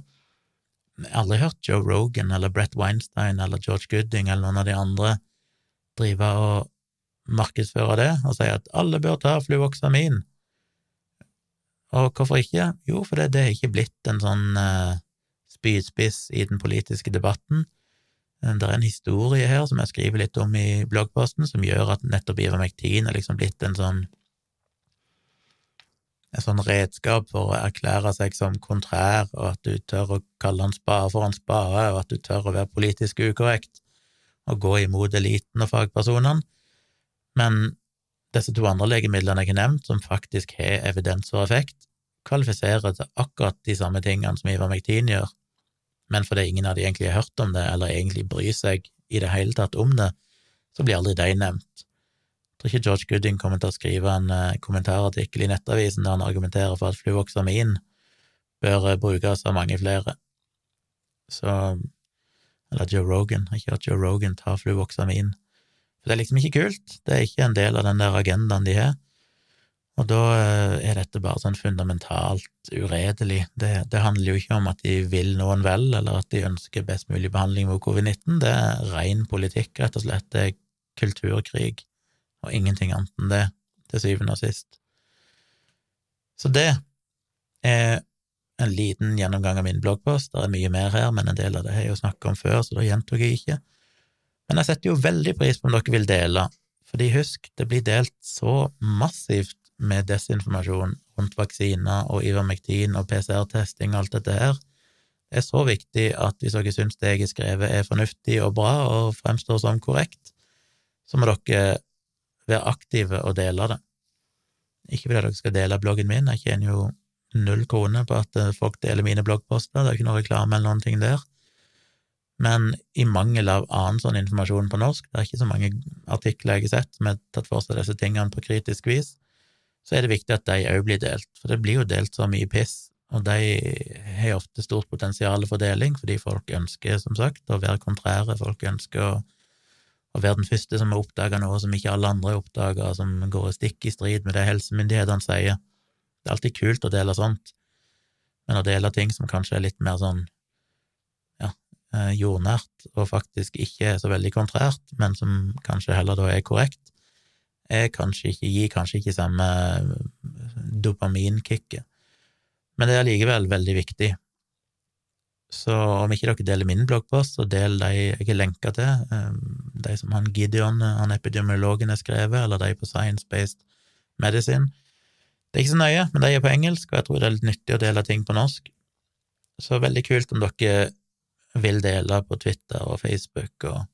Jeg har aldri hørt Joe Rogan eller Brett Weinstein eller George Gooding eller noen av de andre drive og markedsføre det og si at alle bør ta fluoksamin. Og hvorfor ikke? Jo, fordi det er ikke blitt en sånn uh, spydspiss i den politiske debatten. Eh, det er en historie her som jeg skriver litt om i bloggposten, som gjør at nettopp ivermektin er liksom blitt en sånn et sånn redskap for å erklære seg som kontrær, og at du tør å kalle en spade for en spade, og at du tør å være politisk ukorrekt og gå imot eliten og fagpersonene. Men disse to andre legemidlene jeg har nevnt, som faktisk har evidens og effekt, kvalifiserer til akkurat de samme tingene som Ivermektin gjør, men fordi ingen av de egentlig har hørt om det, eller egentlig bryr seg i det hele tatt om det, så blir aldri de nevnt. Jeg tror ikke George Gooding kommer til å skrive en uh, kommentarartikkel i Nettavisen der han argumenterer for at fluoksamin bør uh, brukes av mange flere. Så Eller Joe Rogan. Jeg har ikke hørt Joe Rogan ta fluoksamin. For det er liksom ikke kult, det er ikke en del av den der agendaen de har. Og da eh, er dette bare sånn fundamentalt uredelig. Det, det, handler jo ikke om at de vil noen vel, eller at de ønsker best mulig behandling mot covid-19, det er ren politikk, rett og slett. Det er kulturkrig, og ingenting annet enn det, til syvende og sist. Så det er en liten gjennomgang av min bloggpost. Det er mye mer her, men en del av det har jeg jo snakket om før, så da gjentok jeg ikke. Men jeg setter jo veldig pris på om dere vil dele, fordi husk, det blir delt så massivt med desinformasjon rundt vaksiner og ivermektin og PCR-testing og alt dette her. Er så viktig at hvis dere syns det jeg har skrevet er fornuftig og bra og fremstår som korrekt, så må dere være aktive og dele det. Ikke fordi dere skal dele bloggen min, jeg tjener jo null kroner på at folk deler mine bloggposter, det er ikke noe reklame eller noen ting der men i mangel av annen sånn informasjon på norsk, det er ikke så mange artikler jeg har sett som har tatt for seg disse tingene på kritisk vis, så er det viktig at de òg blir delt, for det blir jo delt så mye piss, og de har ofte stort potensial for deling, fordi folk ønsker, som sagt, å være kontrære, folk ønsker å, å være den første som har oppdaga noe som ikke alle andre har oppdaga, som går stikk i strid med det helsemyndighetene sier. Det er alltid kult å dele sånt, men å dele ting som kanskje er litt mer sånn ja, jordnært og faktisk ikke er så veldig kontrært, men som kanskje heller da er korrekt, kanskje ikke, gir kanskje ikke samme dopaminkicket. Men det er likevel veldig viktig. Så om ikke dere deler min bloggpost, så del de jeg har lenka til, eh, de som han Gideon, han epidemiologen, har skrevet, eller de på Science-Based Medicine. Det er ikke så nøye, men de er på engelsk, og jeg tror det er litt nyttig å dele ting på norsk. Så veldig kult om dere vil dele på Twitter og Facebook og,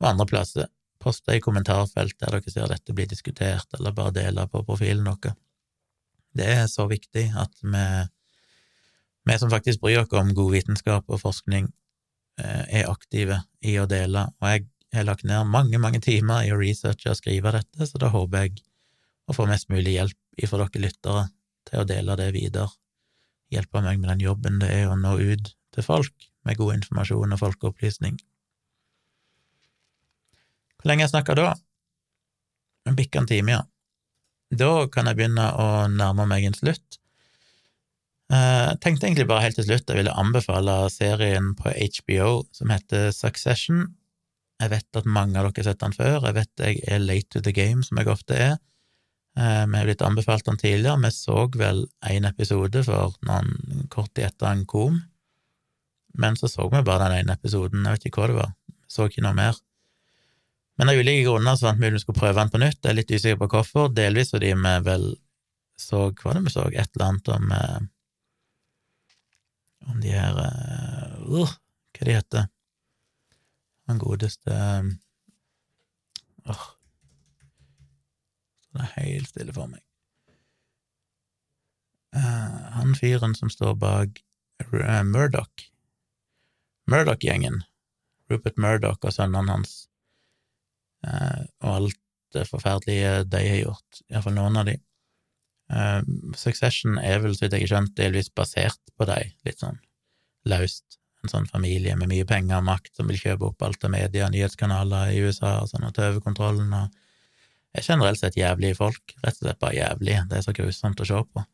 og andre plasser. Poste i kommentarfeltet der dere ser dette blir diskutert, eller bare dele på profilen deres. Det er så viktig at vi, vi som faktisk bryr oss om god vitenskap og forskning, eh, er aktive i å dele, og jeg har lagt ned mange, mange timer i å researche og skrive dette, så da håper jeg å få mest mulig hjelp ifra dere lyttere til å dele det videre, hjelpe meg med den jobben det er å nå ut til folk med god informasjon og folkeopplysning. Hvor lenge jeg snakker da? En bikka en time, ja. Da kan jeg begynne å nærme meg en slutt. Jeg eh, tenkte egentlig bare helt til slutt jeg ville anbefale serien på HBO som heter Succession. Jeg vet at mange av dere har sett den før, jeg vet jeg er late to the game, som jeg ofte er. Eh, vi har blitt anbefalt den tidligere, vi så vel én episode for noen kort tid etter han kom, men så så vi bare den ene episoden, jeg vet ikke hva det var, så ikke noe mer. Men av ulike grunner så fant vi ut vi skulle prøve den på nytt. Jeg er litt usikker på hvorfor, delvis fordi vi vel så Hva var det vi så? Et eller annet om eh, Om de her uh, uh, Hva de heter Han godeste Åh uh, Det er helt stille for meg. Uh, han fyren som står bak Murdoch, Murdoch-gjengen, Rupert Murdoch og sønnene hans, og alt det forferdelige de har gjort, iallfall noen av de. Succession er vel, så vidt jeg har skjønt, delvis basert på de, litt sånn løst. En sånn familie med mye penger og makt som vil kjøpe opp alt av media nyhetskanaler i USA og sånn, og ta over kontrollen og er generelt sett jævlige folk, rett og slett bare jævlige, det er så grusomt å se på.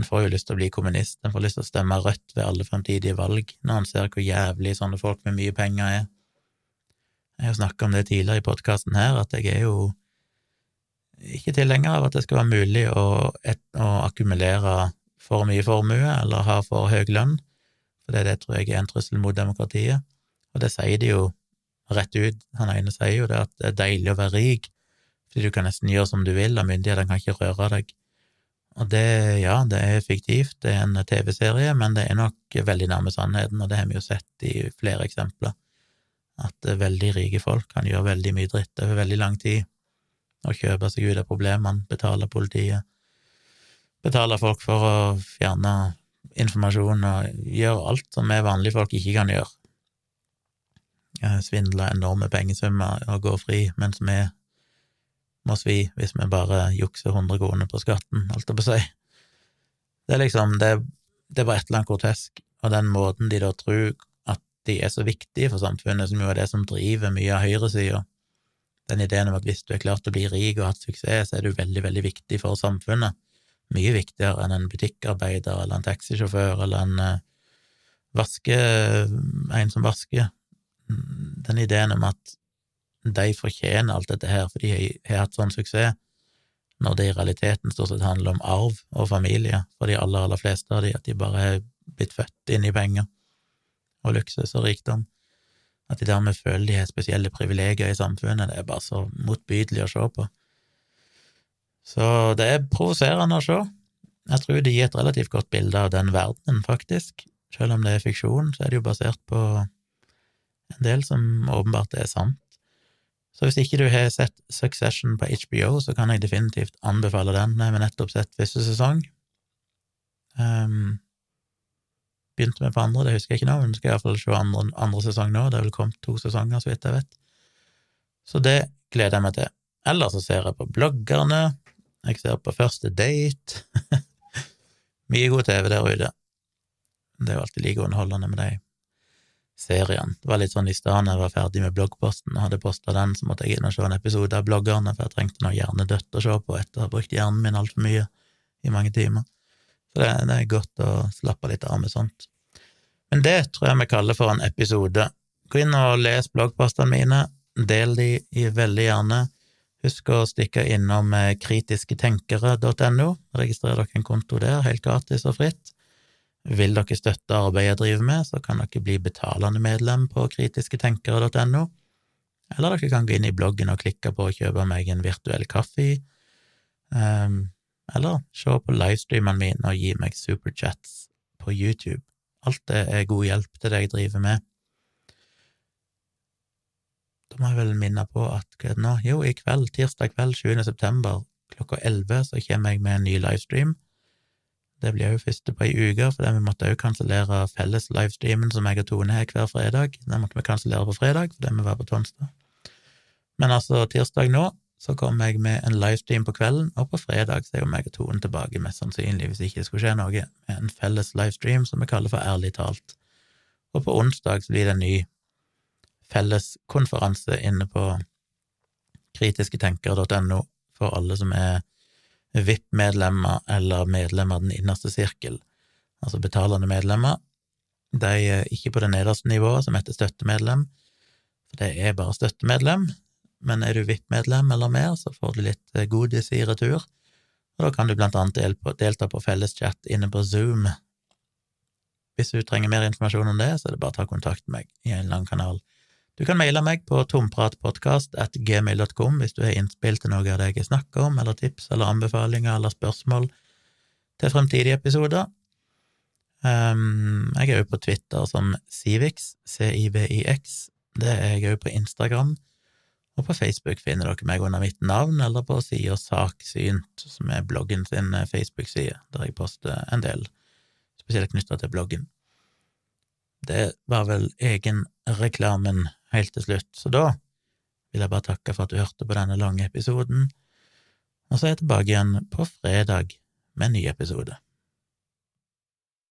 En får jo lyst til å bli kommunist, en får lyst til å stemme rødt ved alle fremtidige valg når en ser hvor jævlig sånne folk med mye penger er. Jeg har snakket om det tidligere i podkasten her, at jeg er jo ikke tilhenger av at det skal være mulig å, et, å akkumulere for mye formue eller ha for høy lønn, for det, det tror jeg er en trussel mot demokratiet, og det sier de jo rett ut. Han ene sier jo det at det er deilig å være rik, fordi du kan nesten gjøre som du vil, og myndighetene kan ikke røre deg. Og det, ja, det er fiktivt, det er en TV-serie, men det er nok veldig nærme sannheten, og det har vi jo sett i flere eksempler, at veldig rike folk kan gjøre veldig mye dritt over veldig lang tid, og kjøpe seg ut av problemene, betale politiet, betale folk for å fjerne informasjon og gjøre alt som vi vanlige folk ikke kan gjøre. Svindle enorme pengesummer og gå fri, mens vi må svi hvis vi bare jukser 100 kroner på skatten, holdt jeg på si. Det er liksom, det, det bare et eller annet grotesk, og den måten de da tror de er så viktige for samfunnet, som jo er det som driver mye av høyresida, den ideen om at hvis du er klart å bli rik og hatt suksess, så er du veldig, veldig viktig for samfunnet, mye viktigere enn en butikkarbeider eller en taxisjåfør eller en uh, vaske, en som vasker. Den ideen om at de fortjener alt dette her fordi de har hatt sånn suksess, når det i realiteten stort sett handler om arv og familie for de aller, aller fleste av de, at de bare er blitt født inn i penger og luksus og rikdom. At de dermed føler de har spesielle privilegier i samfunnet, det er bare så motbydelig å se på. Så det er provoserende å se. Jeg tror det gir et relativt godt bilde av den verdenen, faktisk. Selv om det er fiksjon, så er det jo basert på en del som åpenbart er sant. Så hvis ikke du har sett Succession på HBO, så kan jeg definitivt anbefale den. Jeg har nettopp sett første sesong. Um, begynte med på andre, det husker jeg ikke nå, men skal iallfall se andre, andre sesong nå. Det er vel kommet to sesonger, så vidt jeg vet. Så det gleder jeg meg til. Eller så ser jeg på bloggerne, jeg ser på Første date. *laughs* Mye god TV der ute. Det er jo alltid like underholdende med de seriene. Det var litt sånn i stedet da jeg var ferdig med bloggposten og hadde posta den, så måtte jeg inn og se en episode av bloggerne, for jeg trengte noe hjernedødt å se på etter å ha brukt hjernen min altfor mye i mange timer. Så det, det, er godt å slappe litt av med sånt. Men det tror jeg vi kaller for en episode. Gå inn og les bloggpostene mine, del de i veldig gjerne. Husk å stikke innom eh, kritisketenkere.no, registrer dere en konto der, helt gratis og fritt. Vil dere støtte arbeidet jeg driver med, så kan dere bli betalende medlem på kritisketenkere.no, eller dere kan gå inn i bloggen og klikke på å kjøpe meg en virtuell kaffe, um, eller se på livestreamene mine og gi meg superchats på YouTube. Alt det er god hjelp til det jeg driver med. Da må jeg vel minne på at hva er det nå? Jo, i kveld, tirsdag kveld 7. september klokka 11, så kommer jeg med en ny livestream det blir jo første på ei uke, for vi måtte òg kansellere felles livestreamen som jeg og Tone har hver fredag. Den måtte vi kansellere på fredag, fordi vi var på Tonstad. Men altså, tirsdag nå så kom jeg med en livestream på kvelden, og på fredag så er jo meg og Tone tilbake, mest sannsynlig, hvis ikke det skulle skje noe, med en felles livestream som vi kaller for Ærlig talt. Og på onsdag så blir det en ny felleskonferanse inne på kritisketenkere.no for alle som er VIP-medlemmer eller medlemmer av den innerste sirkel, altså betalende medlemmer. De er ikke på det nederste nivået, som heter støttemedlem, for det er bare støttemedlem, men er du VIP-medlem eller mer, så får du litt eh, godis i retur, og da kan du blant annet delta på felleschat inne på Zoom. Hvis du trenger mer informasjon om det, så er det bare å ta kontakt med meg i en lang kanal. Du kan maile meg på tompratpodkast.gmil.com hvis du har innspill til noe av det jeg snakker om, eller tips eller anbefalinger eller spørsmål til fremtidige episoder. Um, jeg er jo på Twitter som Civix, C-I-V-I-X. Det er jeg òg på Instagram. Og på Facebook finner dere meg under mitt navn, eller på sida Saksynt, som er bloggen sin eh, Facebook-side, der jeg poster en del, spesielt knytta til bloggen. Det var vel egenreklamen helt til slutt, så da vil jeg bare takke for at du hørte på denne lange episoden, og så er jeg tilbake igjen på fredag med en ny episode.